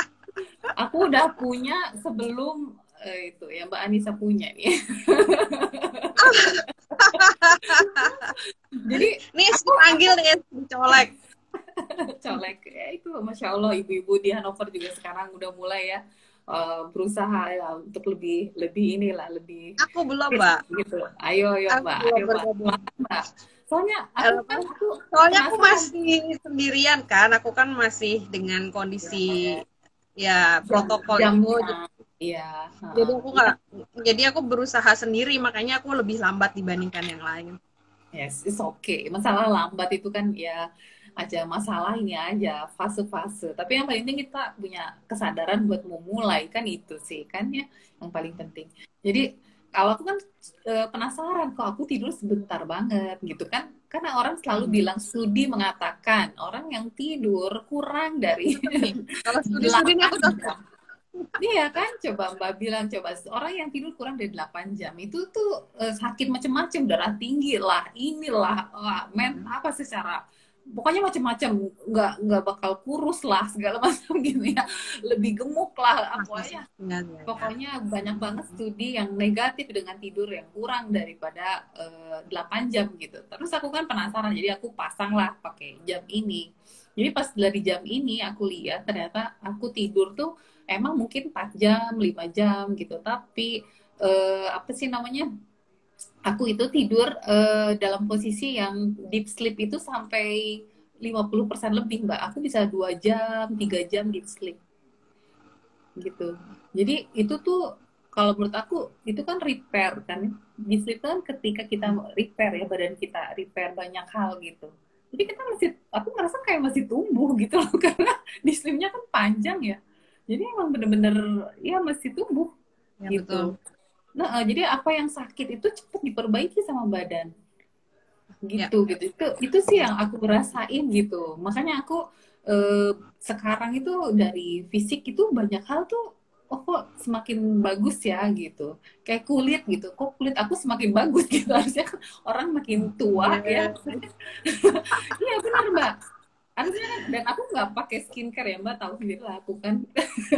aku udah punya sebelum uh, itu ya Mbak Anissa punya nih.
Jadi nih aku panggil nih colek.
colek ya itu masya Allah ibu-ibu di Hanover juga sekarang udah mulai ya uh, berusaha ya untuk lebih lebih inilah lebih.
Aku belum mbak.
Gitu. Ayo ayo mbak. Ayo mbak. mbak. Soalnya aku kan
aku soalnya aku masih sendirian kan. Aku kan masih dengan kondisi ya protokol itu.
iya
jadi aku nggak jadi aku berusaha sendiri makanya aku lebih lambat dibandingkan yang lain.
Yes it's okay. Masalah lambat itu kan ya aja masalah ini aja fase-fase. Tapi yang paling penting kita punya kesadaran buat memulai kan itu sih kan ya yang paling penting. Jadi kalau aku kan e, penasaran kok aku tidur sebentar banget gitu kan karena orang selalu hmm. bilang studi mengatakan orang yang tidur kurang dari
kalau studi aku
Iya kan, coba Mbak bilang coba orang yang tidur kurang dari 8 jam itu tuh uh, sakit macam-macam, darah tinggi lah, inilah, uh, men apa secara pokoknya macam-macam, nggak nggak bakal kurus lah segala macam gitu ya, lebih gemuk lah, pokoknya pokoknya banyak banget studi yang negatif dengan tidur yang kurang daripada uh, eh, 8 jam gitu. Terus aku kan penasaran, jadi aku pasang lah pakai jam ini. Jadi pas dari jam ini aku lihat ternyata aku tidur tuh emang mungkin 4 jam, 5 jam gitu. Tapi uh, apa sih namanya? Aku itu tidur uh, dalam posisi yang deep sleep itu sampai 50% lebih, Mbak. Aku bisa 2 jam, 3 jam deep sleep. Gitu. Jadi itu tuh kalau menurut aku itu kan repair kan. Deep sleep kan ketika kita repair ya badan kita, repair banyak hal gitu jadi kita masih aku ngerasa kayak masih tumbuh gitu loh karena di sleepnya kan panjang ya jadi emang bener-bener ya masih tumbuh ya, gitu betul. Nah uh, jadi apa yang sakit itu cepat diperbaiki sama badan. Gitu ya. gitu itu itu sih yang aku rasain gitu. Makanya aku uh, sekarang itu dari fisik itu banyak hal tuh oh kok semakin bagus ya gitu. Kayak kulit gitu. Kok kulit aku semakin bagus gitu. Harusnya orang makin tua yeah. ya. iya. Benar mbak. kan dan aku nggak pakai skincare ya mbak. Tahu sendiri lah aku kan.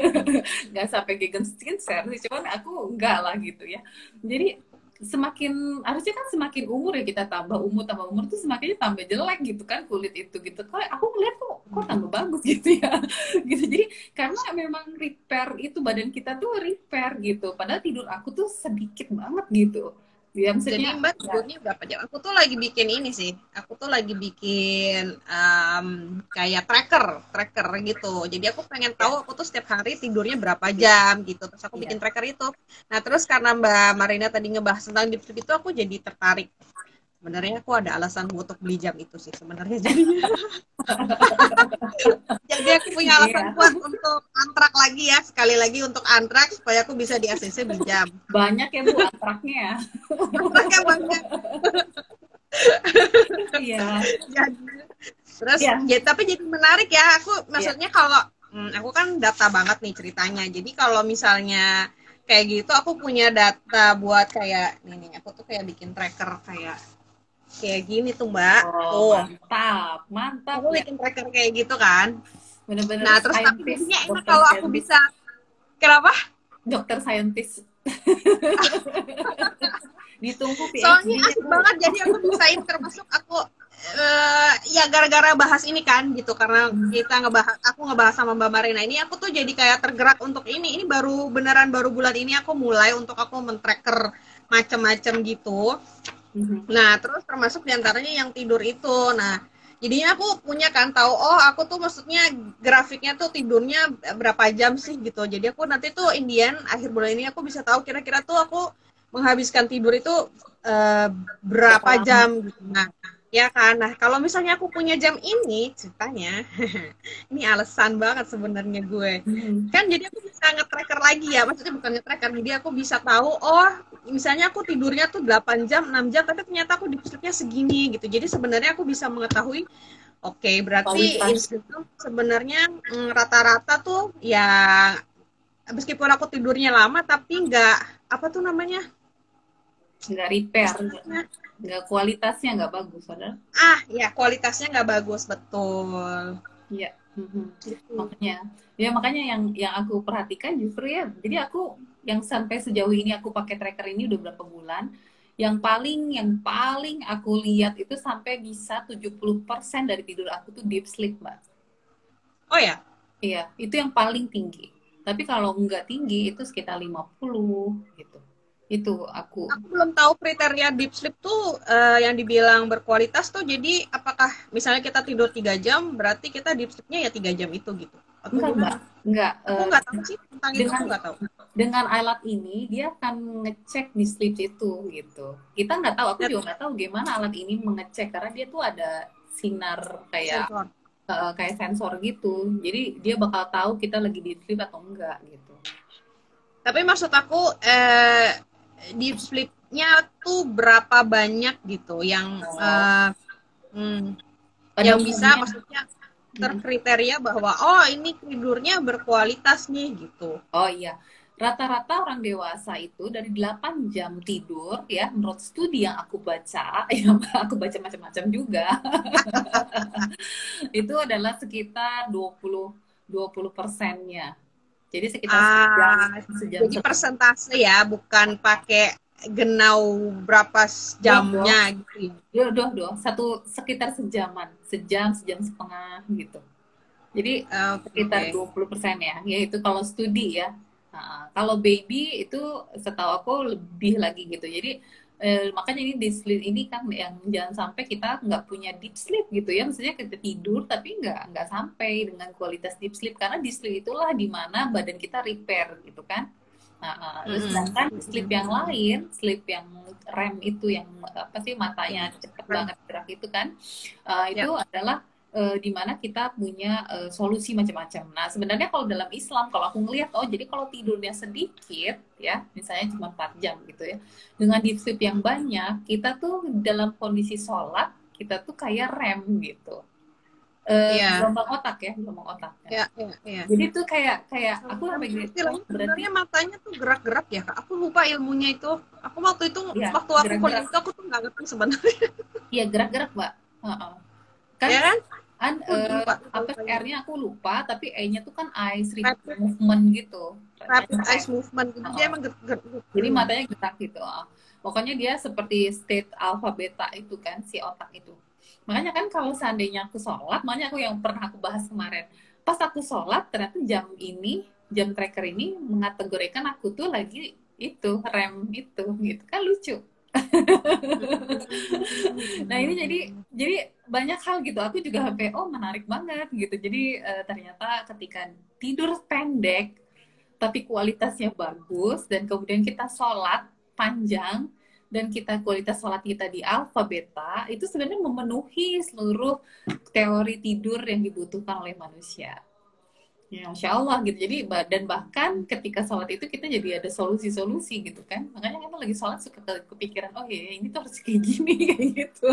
Nggak sampai vegan skincare sih cuman aku nggak lah gitu ya. Jadi semakin harusnya kan semakin umur ya kita tambah umur tambah umur tuh semakin tambah jelek gitu kan kulit itu gitu. Kok aku ngeliat kok kok tambah bagus gitu ya. Gitu. Jadi karena memang repair itu badan kita tuh repair gitu. Padahal tidur aku tuh sedikit banget gitu
Ya, Jadi Mbak tidurnya berapa jam? Aku tuh lagi bikin ini sih. Aku tuh lagi bikin um, kayak tracker, tracker gitu. Jadi aku pengen tahu aku tuh setiap hari tidurnya berapa jam gitu. Terus aku bikin iya. tracker itu. Nah terus karena Mbak Marina tadi ngebahas tentang deep sleep itu, aku jadi tertarik sebenarnya aku ada alasan untuk beli jam itu sih sebenarnya jadi jadi aku punya alasan iya. kuat untuk antrak lagi ya sekali lagi untuk antrak supaya aku bisa di ACC beli jam
banyak ya bu antraknya ya
antraknya banyak
iya
terus ya. ya tapi jadi menarik ya aku maksudnya ya. kalau hmm, aku kan data banget nih ceritanya jadi kalau misalnya kayak gitu aku punya data buat kayak ini aku tuh kayak bikin tracker kayak kayak gini tuh mbak.
Oh, oh. mantap mantap
aku ya. bikin tracker kayak gitu kan?
Bener-bener
nah terus tapi biasanya enak kalau aku bisa kenapa?
Dokter saintis. Ditunggu
PhD soalnya asik banget jadi aku bisain termasuk aku uh, ya gara-gara bahas ini kan gitu. Karena hmm. kita ngebahas aku ngebahas sama Mbak Marina. Ini aku tuh jadi kayak tergerak untuk ini. Ini baru beneran baru bulan ini aku mulai untuk aku men-tracker macam-macam gitu Mm-hmm. Nah, terus termasuk di antaranya yang tidur itu. Nah, jadinya aku punya kan tahu, oh aku tuh maksudnya grafiknya tuh tidurnya berapa jam sih gitu. Jadi aku nanti tuh Indian akhir bulan ini aku bisa tahu kira-kira tuh aku menghabiskan tidur itu uh, berapa jam gitu. Nah, ya kan? Nah kalau misalnya aku punya jam ini ceritanya ini alasan banget sebenarnya gue. Hmm. kan jadi aku bisa nge-tracker lagi ya maksudnya bukan nge-tracker jadi aku bisa tahu oh misalnya aku tidurnya tuh 8 jam 6 jam tapi ternyata aku di sleepnya segini gitu. Jadi sebenarnya aku bisa mengetahui oke okay, berarti sebenarnya mm, rata-rata tuh ya meskipun aku tidurnya lama tapi nggak apa tuh namanya?
Nggak repair nggak kualitasnya nggak bagus ada
ah ya kualitasnya nggak bagus betul.
Iya. Mm-hmm. makanya. Ya makanya yang yang aku perhatikan justru ya jadi aku yang sampai sejauh ini aku pakai tracker ini udah berapa bulan yang paling yang paling aku lihat itu sampai bisa 70% dari tidur aku tuh deep sleep mbak.
Oh ya?
Iya itu yang paling tinggi. Tapi kalau nggak tinggi itu sekitar 50 gitu itu aku
aku belum tahu kriteria deep sleep tuh uh, yang dibilang berkualitas tuh jadi apakah misalnya kita tidur tiga jam berarti kita deep sleepnya ya tiga jam itu gitu
Atau enggak enggak enggak
aku uh, nggak tahu sih tentang dengan, itu nggak tahu
dengan alat ini dia akan ngecek di sleep itu gitu kita nggak tahu aku juga nggak tahu gimana alat ini mengecek karena dia tuh ada sinar kayak sensor. Uh, kayak sensor gitu. Jadi dia bakal tahu kita lagi deep sleep atau enggak gitu.
Tapi maksud aku eh, deep sleepnya tuh berapa banyak gitu yang oh. uh, hmm, yang bisa maksudnya hmm. terkriteria bahwa oh ini tidurnya berkualitas nih gitu.
Oh iya rata-rata orang dewasa itu dari 8 jam tidur ya menurut studi yang aku baca yang aku baca macam-macam juga itu adalah sekitar 20 20 persennya jadi sekitar ah,
sejam, sejam jadi persentase ya bukan pakai genau berapa jamnya
doh, gitu. Ya doh, doh, satu sekitar sejaman. Sejam sejam setengah gitu. Jadi okay. sekitar 20 persen ya. Yaitu kalau studi ya. Nah, kalau baby itu setahu aku lebih lagi gitu. Jadi eh, makanya ini deep sleep ini kan yang jangan sampai kita nggak punya deep sleep gitu ya. Maksudnya kita tidur tapi nggak nggak sampai dengan kualitas deep sleep karena deep sleep itulah di mana badan kita repair gitu kan. Nah, uh, sedangkan sleep yang lain, sleep yang REM itu yang apa sih matanya cepet banget gerak itu kan, uh, itu yeah. adalah uh, di mana kita punya uh, solusi macam-macam. Nah, sebenarnya kalau dalam Islam kalau aku ngelihat oh jadi kalau tidurnya sedikit ya, misalnya cuma 4 jam gitu ya. Dengan deep sleep yang banyak, kita tuh dalam kondisi sholat, kita tuh kayak rem gitu. Uh, yeah. gelombang otak ya, gelombang otak. Ya. Yeah, yeah, yeah. Jadi tuh kayak kayak aku sampai
gitu. Berarti matanya tuh gerak-gerak ya, Kak. Aku lupa ilmunya itu. Aku waktu itu yeah, waktu aku kuliah aku tuh nggak ngerti sebenarnya.
Iya, gerak-gerak, Mbak. Uh -uh. Kan, ya kan? Kan uh, apa R-nya aku lupa tapi E-nya tuh kan eyes rapid movement gitu.
Rapid eyes movement gitu. dia emang gerak
jadi matanya gerak gitu pokoknya dia seperti state alpha beta itu kan si otak itu. Makanya kan kalau seandainya aku sholat makanya aku yang pernah aku bahas kemarin. Pas aku sholat ternyata jam ini jam tracker ini mengategorikan aku tuh lagi itu rem itu gitu. Kan lucu nah ini jadi jadi banyak hal gitu. Aku juga HP oh menarik banget gitu. Jadi uh, ternyata ketika tidur pendek tapi kualitasnya bagus dan kemudian kita sholat panjang dan kita kualitas sholat kita di alfa beta itu sebenarnya memenuhi seluruh teori tidur yang dibutuhkan oleh manusia Ya, Masya Allah gitu. Jadi dan bahkan ketika sholat itu kita jadi ada solusi-solusi gitu kan. Makanya kita lagi sholat suka kepikiran, oh iya ini tuh harus kayak gini kayak gitu.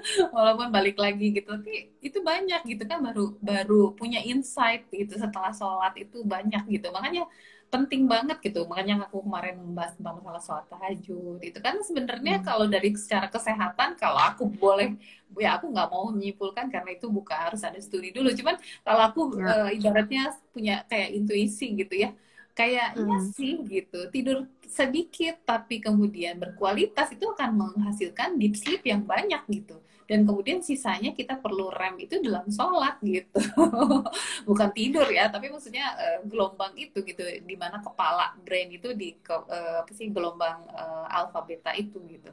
Walaupun balik lagi gitu, tapi itu banyak gitu kan baru baru punya insight gitu setelah sholat itu banyak gitu. Makanya penting banget gitu makanya aku kemarin membahas tentang masalah sholat tahajud itu kan sebenarnya hmm. kalau dari secara kesehatan kalau aku boleh ya aku nggak mau menyimpulkan karena itu bukan harus ada studi dulu cuman kalau aku ya. uh, ibaratnya punya kayak intuisi gitu ya kayaknya hmm. sih gitu tidur sedikit tapi kemudian berkualitas itu akan menghasilkan deep sleep yang banyak gitu dan kemudian sisanya kita perlu rem itu dalam sholat gitu. Bukan tidur ya tapi maksudnya uh, gelombang itu gitu di mana kepala brain itu di uh, apa sih gelombang uh, alfa beta itu gitu.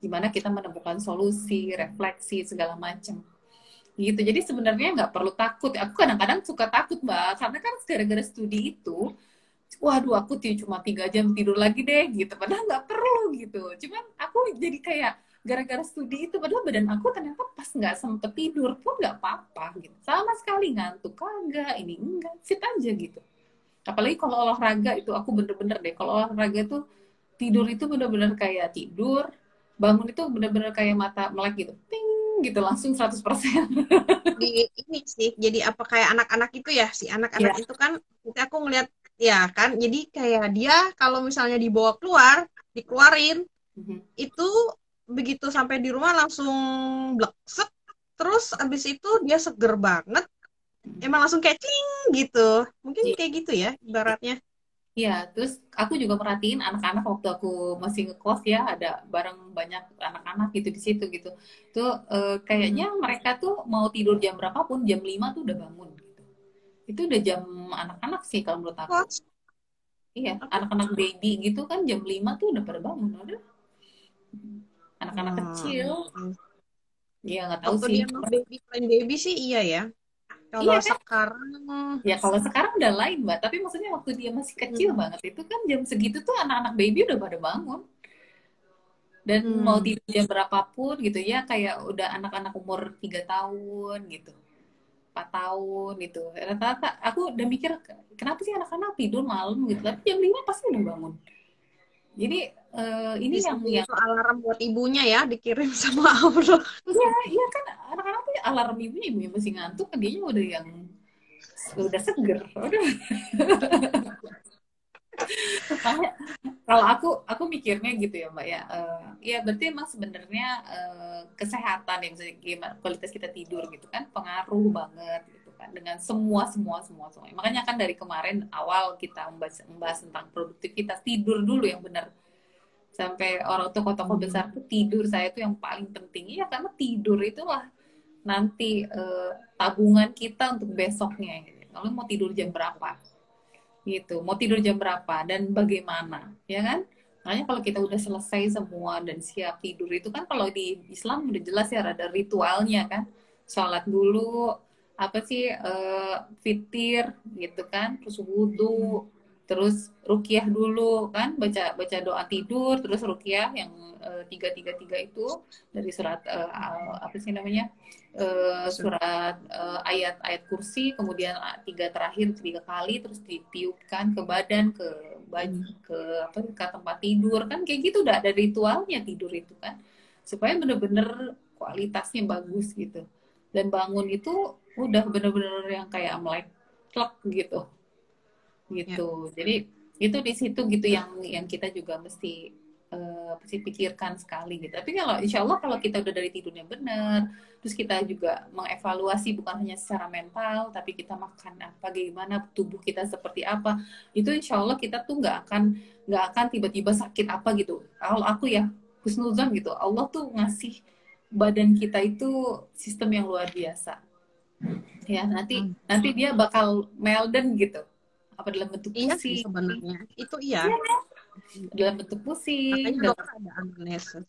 Di mana kita menemukan solusi refleksi segala macam. Gitu. Jadi sebenarnya nggak perlu takut. Aku kadang-kadang suka takut mbak. Karena kan gara-gara studi itu waduh aku cuma tiga jam tidur lagi deh gitu. Padahal nggak perlu gitu. Cuman aku jadi kayak gara-gara studi itu padahal badan aku ternyata pas nggak sempet tidur pun nggak apa-apa gitu sama sekali ngantuk kagak ini enggak fit aja gitu apalagi kalau olahraga itu aku bener-bener deh kalau olahraga itu tidur itu bener-bener kayak tidur bangun itu bener-bener kayak mata melek gitu ting gitu langsung 100%
di ini sih jadi apa kayak anak-anak itu ya si anak-anak yeah. itu kan aku ngeliat ya kan jadi kayak dia kalau misalnya dibawa keluar dikeluarin mm -hmm. itu begitu sampai di rumah langsung bleksek terus abis itu dia seger banget emang langsung kayak cling gitu mungkin yeah. kayak gitu ya ibaratnya
Iya, terus aku juga perhatiin anak-anak waktu aku masih ngekos ya, ada bareng banyak anak-anak gitu di situ gitu. Tuh uh, kayaknya hmm. mereka tuh mau tidur jam berapapun, jam 5 tuh udah bangun gitu. Itu udah jam anak-anak sih kalau menurut aku. Iya, anak-anak baby gitu kan jam 5 tuh udah pada bangun, udah anak-anak hmm. kecil Iya nggak tahu sih.
Dia baby plan baby sih iya ya. Kalau iya, kan? sekarang
ya kalau sekarang udah lain mbak. Tapi maksudnya waktu dia masih kecil hmm. banget itu kan jam segitu tuh anak-anak baby udah pada bangun. dan hmm. mau tidur jam berapapun gitu ya kayak udah anak-anak umur tiga tahun gitu empat tahun gitu rata-rata aku udah mikir kenapa sih anak-anak tidur malam gitu tapi jam lima pasti udah bangun jadi uh, ini Bisa yang yang
alarm buat ibunya ya dikirim sama Allah.
Iya iya kan anak-anak tuh alarm ibunya ibunya masih ngantuk kan dia udah yang udah seger udah. Kalau aku aku mikirnya gitu ya mbak ya. Uh, ya berarti emang sebenarnya uh, kesehatan yang gimana kualitas kita tidur gitu kan pengaruh banget gitu kan dengan semua semua semua semua. Makanya kan dari kemarin awal kita membahas, membahas tentang produktivitas tidur dulu yang benar sampai orang tokoh-tokoh hmm. besar tuh tidur. Saya tuh yang paling penting. Ya karena tidur itulah nanti uh, tabungan kita untuk besoknya. Gitu. kalau mau tidur jam berapa? Gitu. Mau tidur jam berapa dan bagaimana? Ya kan? Makanya kalau kita udah selesai semua dan siap tidur itu kan kalau di Islam udah jelas ya ada ritualnya kan. Sholat dulu apa sih uh, fitir gitu kan terus wudhu terus rukiah dulu kan baca baca doa tidur terus rukiah yang eh, tiga tiga tiga itu dari surat uh, apa sih namanya uh, surat uh, ayat ayat kursi kemudian tiga terakhir tiga kali terus ditiupkan ke badan ke baju hmm. ke apa ke tempat tidur. Kan kayak gitu udah ada ritualnya tidur itu kan supaya bener-bener kualitasnya bagus gitu. Dan bangun itu udah bener-bener yang kayak melek gitu gitu. Ya. jadi itu di situ gitu yang yang kita juga mesti uh, mesti pikirkan sekali gitu. Tapi kalau insya Allah kalau kita udah dari tidurnya benar terus kita juga mengevaluasi bukan hanya secara mental tapi kita makan apa gimana tubuh kita seperti apa itu insya Allah kita tuh nggak akan nggak akan tiba-tiba sakit apa gitu. Kalau aku ya husnuzon gitu. Allah tuh ngasih badan kita itu sistem yang luar biasa. Ya nanti hmm. nanti dia bakal melden gitu apa dalam bentuk
iya pusing iya sebenarnya? Itu iya. Ya,
dalam bentuk pusing
Makanya dalam... ada amnesia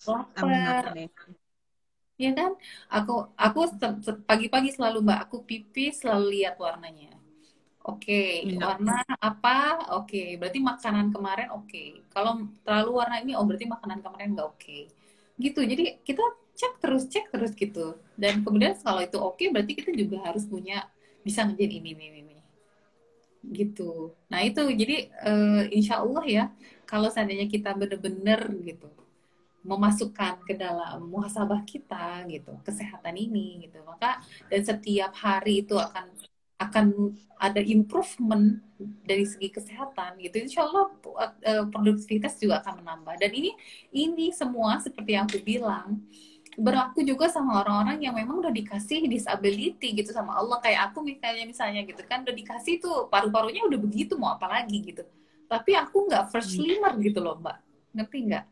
ya kan? Aku aku pagi-pagi selalu mbak aku pipi selalu lihat warnanya. Oke okay, ya. warna apa? Oke okay. berarti makanan kemarin oke. Okay. kalau terlalu warna ini oh berarti makanan kemarin nggak oke. Okay. gitu jadi kita cek terus cek terus gitu. Dan kemudian kalau itu oke okay, berarti kita juga harus punya bisa ngerjain ini ini ini gitu. Nah itu jadi uh, insya Allah ya kalau seandainya kita benar-benar gitu memasukkan ke dalam muhasabah kita gitu kesehatan ini gitu maka dan setiap hari itu akan akan ada improvement dari segi kesehatan gitu insya Allah uh, produktivitas juga akan menambah dan ini ini semua seperti yang aku bilang berlaku juga sama orang-orang yang memang udah dikasih disability gitu sama Allah. Kayak aku misalnya misalnya gitu kan udah dikasih tuh paru-parunya udah begitu mau apa lagi gitu. Tapi aku nggak first hmm. slimmer gitu loh mbak. Ngerti nggak?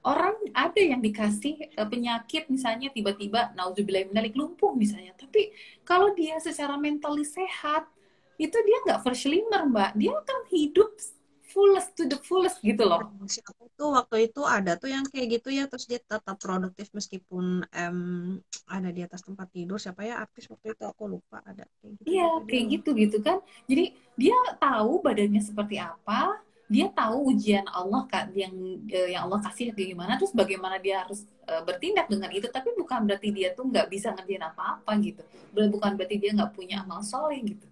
Orang ada yang dikasih uh, penyakit misalnya tiba-tiba nauzubillah minalik lumpuh misalnya. Tapi kalau dia secara mentally sehat itu dia nggak first slimmer mbak. Dia kan hidup fullest to the fullest gitu loh.
Aku tuh waktu itu ada tuh yang kayak gitu ya, terus dia tetap produktif meskipun um, ada di atas tempat tidur. Siapa ya artis waktu itu aku lupa ada
kayak gitu. Iya, kayak gitu gitu kan. Jadi dia tahu badannya seperti apa, dia tahu ujian Allah kan yang eh, yang Allah kasih kayak gimana, terus bagaimana dia harus uh, bertindak dengan itu. Tapi bukan berarti dia tuh nggak bisa ngerjain apa-apa gitu. Bukan berarti dia nggak punya amal soleh gitu.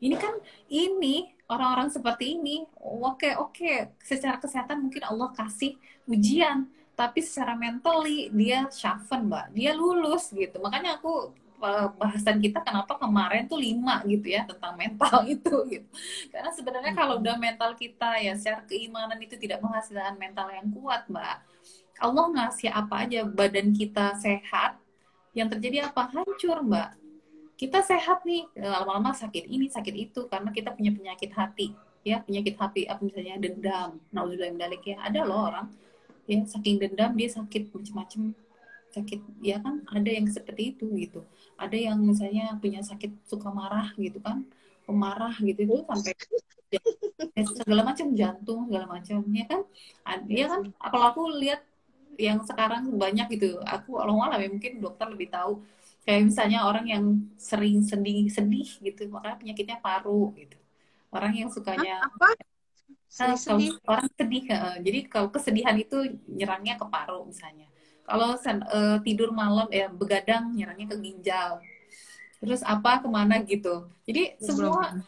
Ini kan ini orang-orang seperti ini, oke okay, oke, okay. secara kesehatan mungkin Allah kasih ujian, tapi secara mentally dia syafen mbak, dia lulus gitu. Makanya aku eh, bahasan kita kenapa kemarin tuh lima gitu ya tentang mental itu gitu. Karena sebenarnya kalau udah mental kita ya secara keimanan itu tidak menghasilkan mental yang kuat mbak. Allah ngasih apa aja badan kita sehat, yang terjadi apa hancur mbak kita sehat nih lama-lama sakit ini sakit itu karena kita punya penyakit hati ya penyakit hati apa misalnya dendam nauzubillah mendalik ya. Ada loh orang ya saking dendam dia sakit macam-macam sakit ya kan ada yang seperti itu gitu. Ada yang misalnya punya sakit suka marah gitu kan pemarah gitu itu sampai ya, segala macam jantung segala macam ya kan. Ya kan kalau aku lihat yang sekarang banyak gitu. Aku kalau ya mungkin dokter lebih tahu kayak misalnya orang yang sering sedih sedih gitu makanya penyakitnya paru gitu. Orang yang sukanya
apa?
Kalau orang sedih jadi kalau kesedihan itu nyerangnya ke paru misalnya. Kalau uh, tidur malam ya begadang nyerangnya ke ginjal. Terus apa ke mana gitu. Jadi semua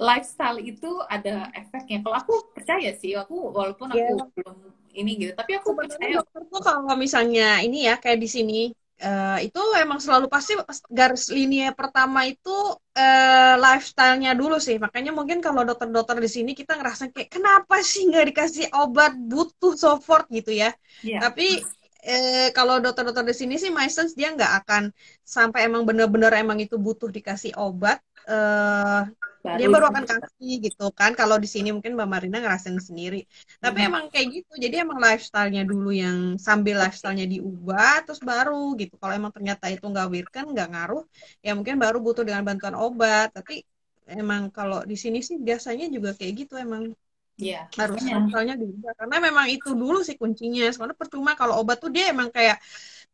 lifestyle itu ada efeknya. Kalau aku percaya sih aku walaupun aku yeah. belum ini gitu tapi aku percaya.
dokter tuh kalau misalnya ini ya kayak di sini uh, itu emang selalu pasti garis linia pertama itu uh, lifestyle-nya dulu sih. Makanya mungkin kalau dokter-dokter di sini kita ngerasa kayak kenapa sih nggak dikasih obat butuh support gitu ya. Yeah. Tapi eh, kalau dokter-dokter di sini sih my sense dia nggak akan sampai emang bener-bener emang itu butuh dikasih obat. Eh, baru dia baru akan kasih gitu kan. Kalau di sini mungkin mbak Marina ngerasain sendiri. Tapi hmm. emang kayak gitu. Jadi emang lifestyle-nya dulu yang sambil lifestyle-nya diubah terus baru gitu. Kalau emang ternyata itu nggak wirkan nggak ngaruh ya mungkin baru butuh dengan bantuan obat. Tapi emang kalau di sini sih biasanya juga kayak gitu emang.
Iya.
Harus lifestyle-nya diubah. Karena memang itu dulu sih kuncinya. Soalnya percuma kalau obat tuh dia emang kayak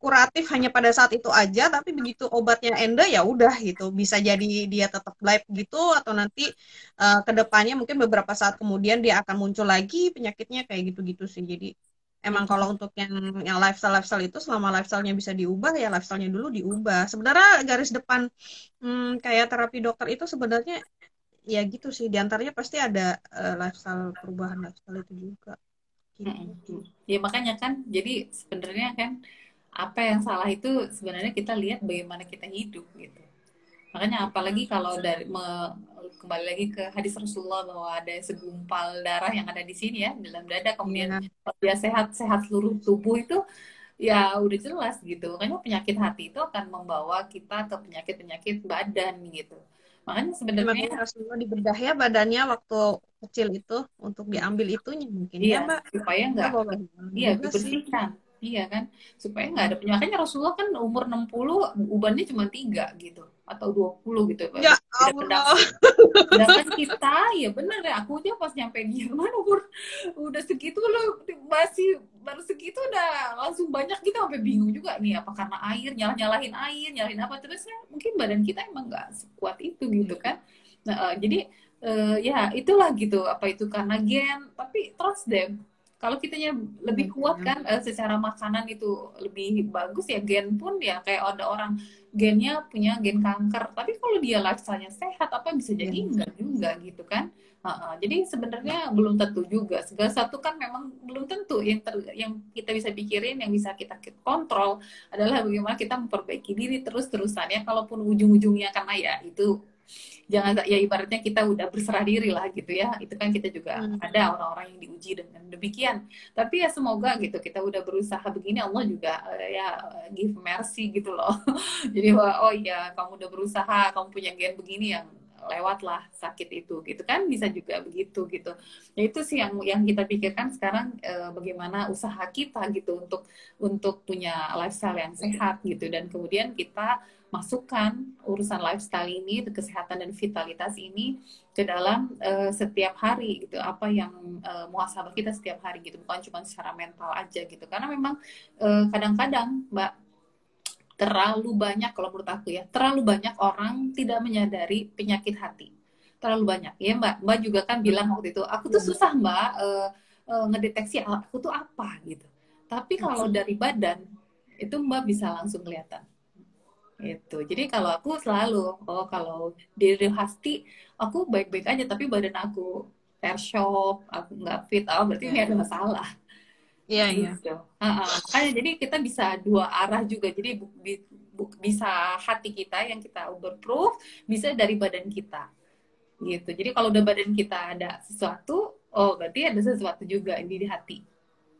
kuratif hanya pada saat itu aja tapi begitu obatnya ende ya udah gitu. Bisa jadi dia tetap live gitu atau nanti uh, ke depannya mungkin beberapa saat kemudian dia akan muncul lagi penyakitnya kayak gitu-gitu sih. Jadi emang kalau untuk yang yang lifestyle lifestyle itu selama lifestylenya bisa diubah ya lifestylenya dulu diubah. Sebenarnya garis depan hmm, kayak terapi dokter itu sebenarnya ya gitu sih. Di antaranya pasti ada uh, lifestyle perubahan lifestyle itu juga.
Gitu. ya makanya kan jadi sebenarnya kan apa yang salah itu sebenarnya kita lihat bagaimana kita hidup gitu. Makanya apalagi kalau dari me, kembali lagi ke hadis Rasulullah bahwa ada segumpal darah yang ada di sini ya dalam dada kemudian yeah. dia sehat sehat seluruh tubuh itu ya udah jelas gitu. Makanya penyakit hati itu akan membawa kita ke penyakit penyakit badan gitu. Makanya sebenarnya
Rasulullah dibedah ya badannya waktu kecil itu untuk diambil itunya mungkin
iya, ya mbak. supaya enggak iya dibersihkan Iya kan, supaya nggak ada penyakitnya Rasulullah kan umur 60 ubannya cuma tiga gitu atau 20 gitu.
Ya Allah.
Sedangkan kita ya benar ya aku aja pas nyampe di Jerman umur udah segitu loh masih baru segitu udah langsung banyak kita sampai bingung juga nih apa karena air nyalah nyalahin air nyalahin apa terusnya mungkin badan kita emang nggak sekuat itu gitu kan. Nah, uh, jadi uh, ya itulah gitu apa itu karena gen tapi trust them kalau kitanya lebih kuat kan uh, secara makanan itu lebih bagus ya gen pun ya kayak ada orang gennya punya gen kanker. Tapi kalau dia lifestyle-nya sehat apa bisa jadi iya. enggak juga gitu kan? Uh, uh, jadi sebenarnya belum tentu juga. Segala satu kan memang belum tentu yang ter, yang kita bisa pikirin yang bisa kita kontrol adalah bagaimana kita memperbaiki diri terus terusan ya. Kalaupun ujung-ujungnya karena ya itu jangan ya ibaratnya kita udah berserah diri lah gitu ya. Itu kan kita juga hmm. ada orang-orang yang diuji dengan demikian. Tapi ya semoga gitu kita udah berusaha begini Allah juga uh, ya give mercy gitu loh. Jadi wah, oh iya kamu udah berusaha kamu punya gen begini yang lewatlah sakit itu. Gitu kan bisa juga begitu gitu. Ya itu sih yang yang kita pikirkan sekarang e, bagaimana usaha kita gitu untuk untuk punya lifestyle yang sehat gitu. Dan kemudian kita masukkan urusan lifestyle ini, kesehatan dan vitalitas ini ke dalam uh, setiap hari gitu. Apa yang uh, muasabah kita setiap hari gitu, bukan cuma secara mental aja gitu. Karena memang kadang eh, kadang-kadang Mbak terlalu banyak kalau menurut aku ya, terlalu banyak orang tidak menyadari penyakit hati. Terlalu banyak. Ya Mbak, Mbak juga kan bilang waktu itu, aku tuh iya. susah Mbak uh, uh, ngedeteksi aku tuh apa gitu. Tapi kalau dari badan itu Mbak bisa langsung kelihatan itu jadi kalau aku selalu oh kalau diri hasti aku baik-baik aja tapi badan aku air shock aku nggak fit oh berarti ini ada masalah.
Iya iya. Gitu.
uh makanya jadi kita bisa dua arah juga. Jadi bu, bu, bisa hati kita yang kita overproof bisa dari badan kita. Gitu. Jadi kalau udah badan kita ada sesuatu oh berarti ada sesuatu juga di hati.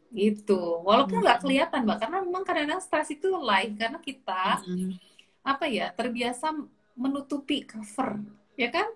Gitu. Walaupun nggak hmm. kelihatan mbak karena memang kadang-kadang stres itu live karena kita hmm apa ya terbiasa menutupi cover ya kan?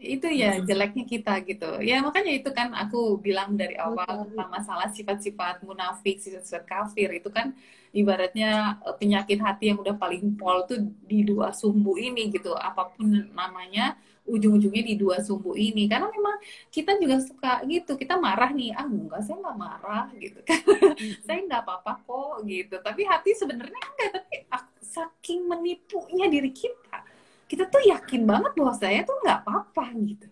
Itu ya jeleknya kita gitu. Ya makanya itu kan aku bilang dari awal tentang masalah sifat-sifat munafik sifat-sifat kafir itu kan ibaratnya eh, penyakit hati yang udah paling pol tuh di dua sumbu ini gitu. Apa pun namanya ujung-ujungnya di dua sumbu ini. Karena memang kita juga suka gitu. Kita marah nih ah enggak saya nggak marah gitu kan. Saya nggak apa-apa kok gitu. Tapi hati sebenarnya enggak tapi aku saking menipunya diri kita. Kita tuh yakin banget bahwa saya tuh nggak apa-apa gitu.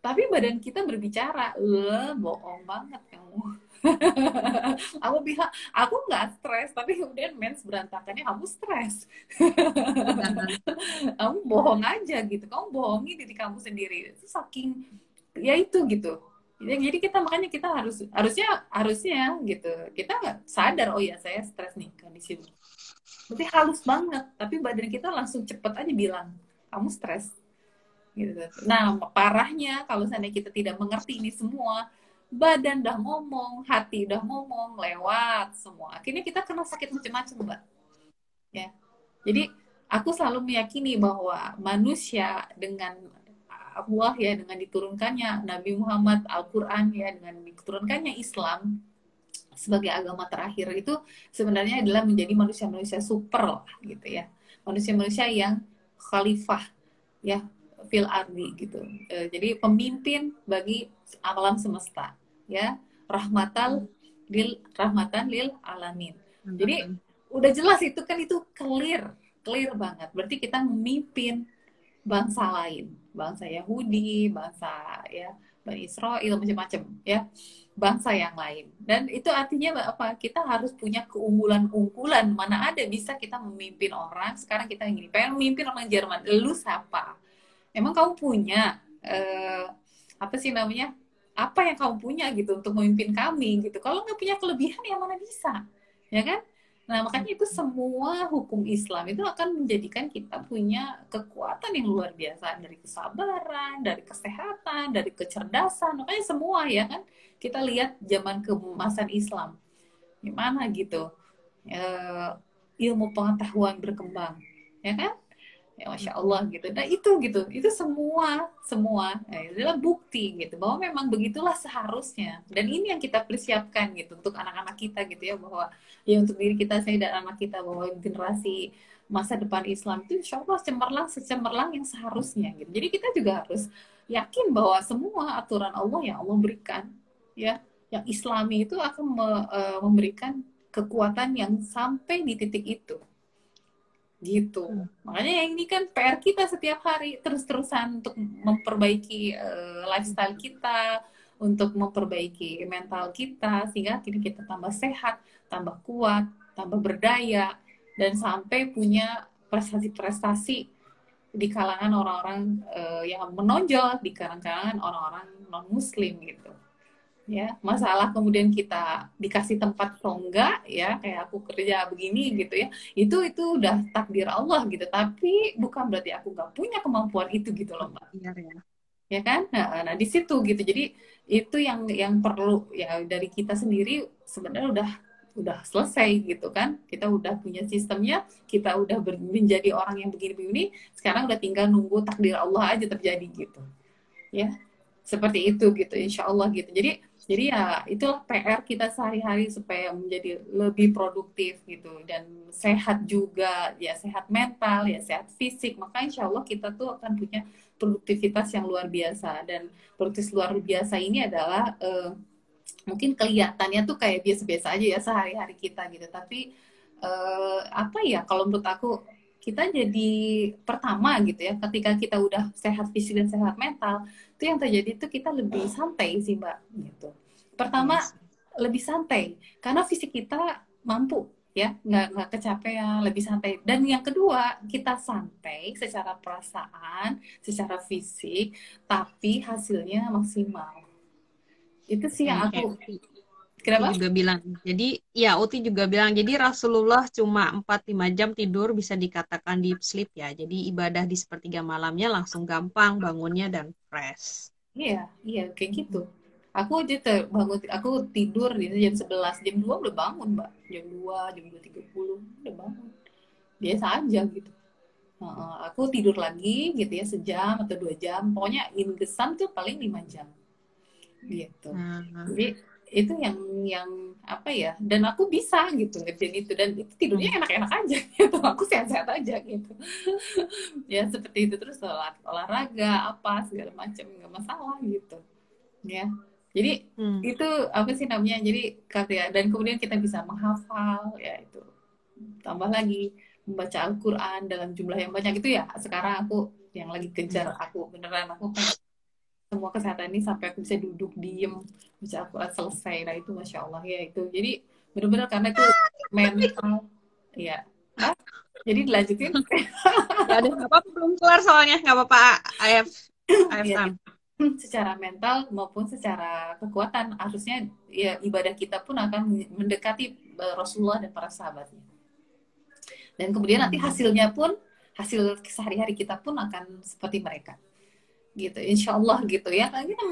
Tapi badan kita berbicara eh bohong banget kamu. Aku bilang aku nggak stres tapi kemudian mens berantakannya kamu stres. Kamu bohong aja gitu. Kamu bohongi diri kamu sendiri. Itu saking ya itu gitu. Ya, jadi kita makanya kita harus harusnya harusnya gitu. Kita nggak sadar oh ya saya stres nih kondisi berarti halus banget tapi badan kita langsung cepet aja bilang kamu stres gitu nah parahnya kalau seandainya kita tidak mengerti ini semua badan udah ngomong, hati udah ngomong, lewat semua. Akhirnya kita kena sakit macam-macam, Mbak. Ya. Jadi aku selalu meyakini bahwa manusia dengan Allah ya dengan diturunkannya Nabi Muhammad Al-Qur'an ya dengan diturunkannya Islam sebagai agama terakhir itu sebenarnya adalah menjadi manusia-manusia super lah gitu ya. Manusia-manusia yang khalifah ya fil ardi gitu. E, jadi pemimpin bagi alam semesta ya. Rahmatal lil rahmatan lil alamin. Jadi udah jelas itu kan itu clear clear banget. Berarti kita memimpin bangsa lain. Bangsa Yahudi bangsa ya Bani Israel macam-macam ya bangsa yang lain. Dan itu artinya apa? Kita harus punya keunggulan-unggulan. Mana ada bisa kita memimpin orang. Sekarang kita ingin pengen memimpin orang Jerman. Lu siapa? Emang kamu punya eh, apa sih namanya? Apa yang kamu punya gitu untuk memimpin kami gitu? Kalau nggak punya kelebihan ya mana bisa? Ya kan nah makanya itu semua hukum Islam itu akan menjadikan kita punya kekuatan yang luar biasa. Dari kesabaran dari kesehatan dari kecerdasan. Makanya semua ya kan? Kita lihat zaman keemasan Islam. Gimana gitu? E, ilmu pengetahuan berkembang ya kan ya masya Allah gitu. Nah itu gitu. Itu semua semua. Ya, adalah bukti gitu bahwa memang begitulah seharusnya. Dan ini yang kita persiapkan gitu untuk anak-anak kita gitu ya bahwa ya untuk diri kita saya dan anak kita bahwa generasi masa depan Islam itu insya Allah cemerlang secemerlang yang seharusnya gitu. Jadi kita juga harus yakin bahwa semua aturan Allah yang Allah berikan ya yang Islami itu akan me, uh, memberikan kekuatan yang sampai di titik itu gitu hmm. makanya yang ini kan PR kita setiap hari terus-terusan untuk memperbaiki uh, lifestyle kita untuk memperbaiki mental kita sehingga kini kita tambah sehat tambah kuat tambah berdaya dan sampai punya prestasi-prestasi di kalangan orang-orang uh, yang menonjol di kalangan orang-orang non muslim gitu ya masalah kemudian kita dikasih tempat atau enggak ya kayak aku kerja begini gitu ya itu itu udah takdir Allah gitu. Tapi bukan berarti aku nggak punya kemampuan itu gitu loh mbak.
Iya ya
ya kan? Nah, nah di situ gitu. Jadi itu yang yang perlu ya dari kita sendiri sebenarnya udah udah selesai gitu kan. Kita udah punya sistemnya kita udah menjadi orang yang begini-begini sekarang udah tinggal nunggu takdir Allah aja terjadi gitu. Ya seperti itu gitu insya Allah gitu. Jadi jadi ya itulah PR kita sehari-hari supaya menjadi lebih produktif gitu. Dan sehat juga ya sehat mental ya sehat fisik. Maka insya Allah kita tuh akan punya produktivitas yang luar biasa. Dan produktivitas luar biasa ini adalah uh, mungkin kelihatannya tuh kayak biasa-biasa aja ya sehari-hari kita gitu. Tapi uh, apa ya kalau menurut aku kita jadi pertama gitu ya ketika kita udah sehat fisik dan sehat mental itu yang terjadi itu kita lebih santai sih mbak gitu. Pertama yes. lebih santai karena fisik kita mampu ya nggak nggak kecapean lebih santai. Dan yang kedua kita santai secara perasaan secara fisik tapi hasilnya maksimal. Itu sih yang aku
Kenapa? juga bilang. Jadi ya Uti juga bilang. Jadi Rasulullah cuma 4-5 jam tidur bisa dikatakan deep sleep ya. Jadi ibadah di sepertiga malamnya langsung gampang bangunnya dan fresh.
Iya, iya kayak gitu. Aku aja ter bangun, aku tidur gitu jam 11, jam 2 udah bangun, Mbak. Jam 2, jam 2.30 udah bangun. Biasa aja gitu. Aku tidur lagi gitu ya sejam atau dua jam. Pokoknya ingesan tuh paling 5 jam. Gitu. Uh -huh. Jadi itu yang yang apa ya dan aku bisa gitu ngerjain itu dan itu tidurnya hmm. enak-enak aja gitu aku sehat-sehat aja gitu ya seperti itu terus olah, olahraga apa segala macam nggak masalah gitu ya jadi hmm. itu apa sih namanya jadi kata dan kemudian kita bisa menghafal ya itu tambah lagi membaca Al-Quran dalam jumlah yang banyak itu ya sekarang aku yang lagi kejar hmm. aku beneran aku semua kesehatan ini sampai aku bisa duduk diem baca Al-Quran selesai. Nah itu masya Allah ya itu. Jadi benar-benar karena itu mental. Ya ah, jadi dilanjutin?
Ya ada apa belum kelar soalnya. Nggak apa-apa AF AF
ya, secara mental maupun secara kekuatan harusnya ya ibadah kita pun akan mendekati eh, Rasulullah dan para sahabatnya. Dan kemudian nanti hasilnya pun hasil sehari-hari kita pun akan seperti mereka. Gitu insya Allah gitu ya. Kita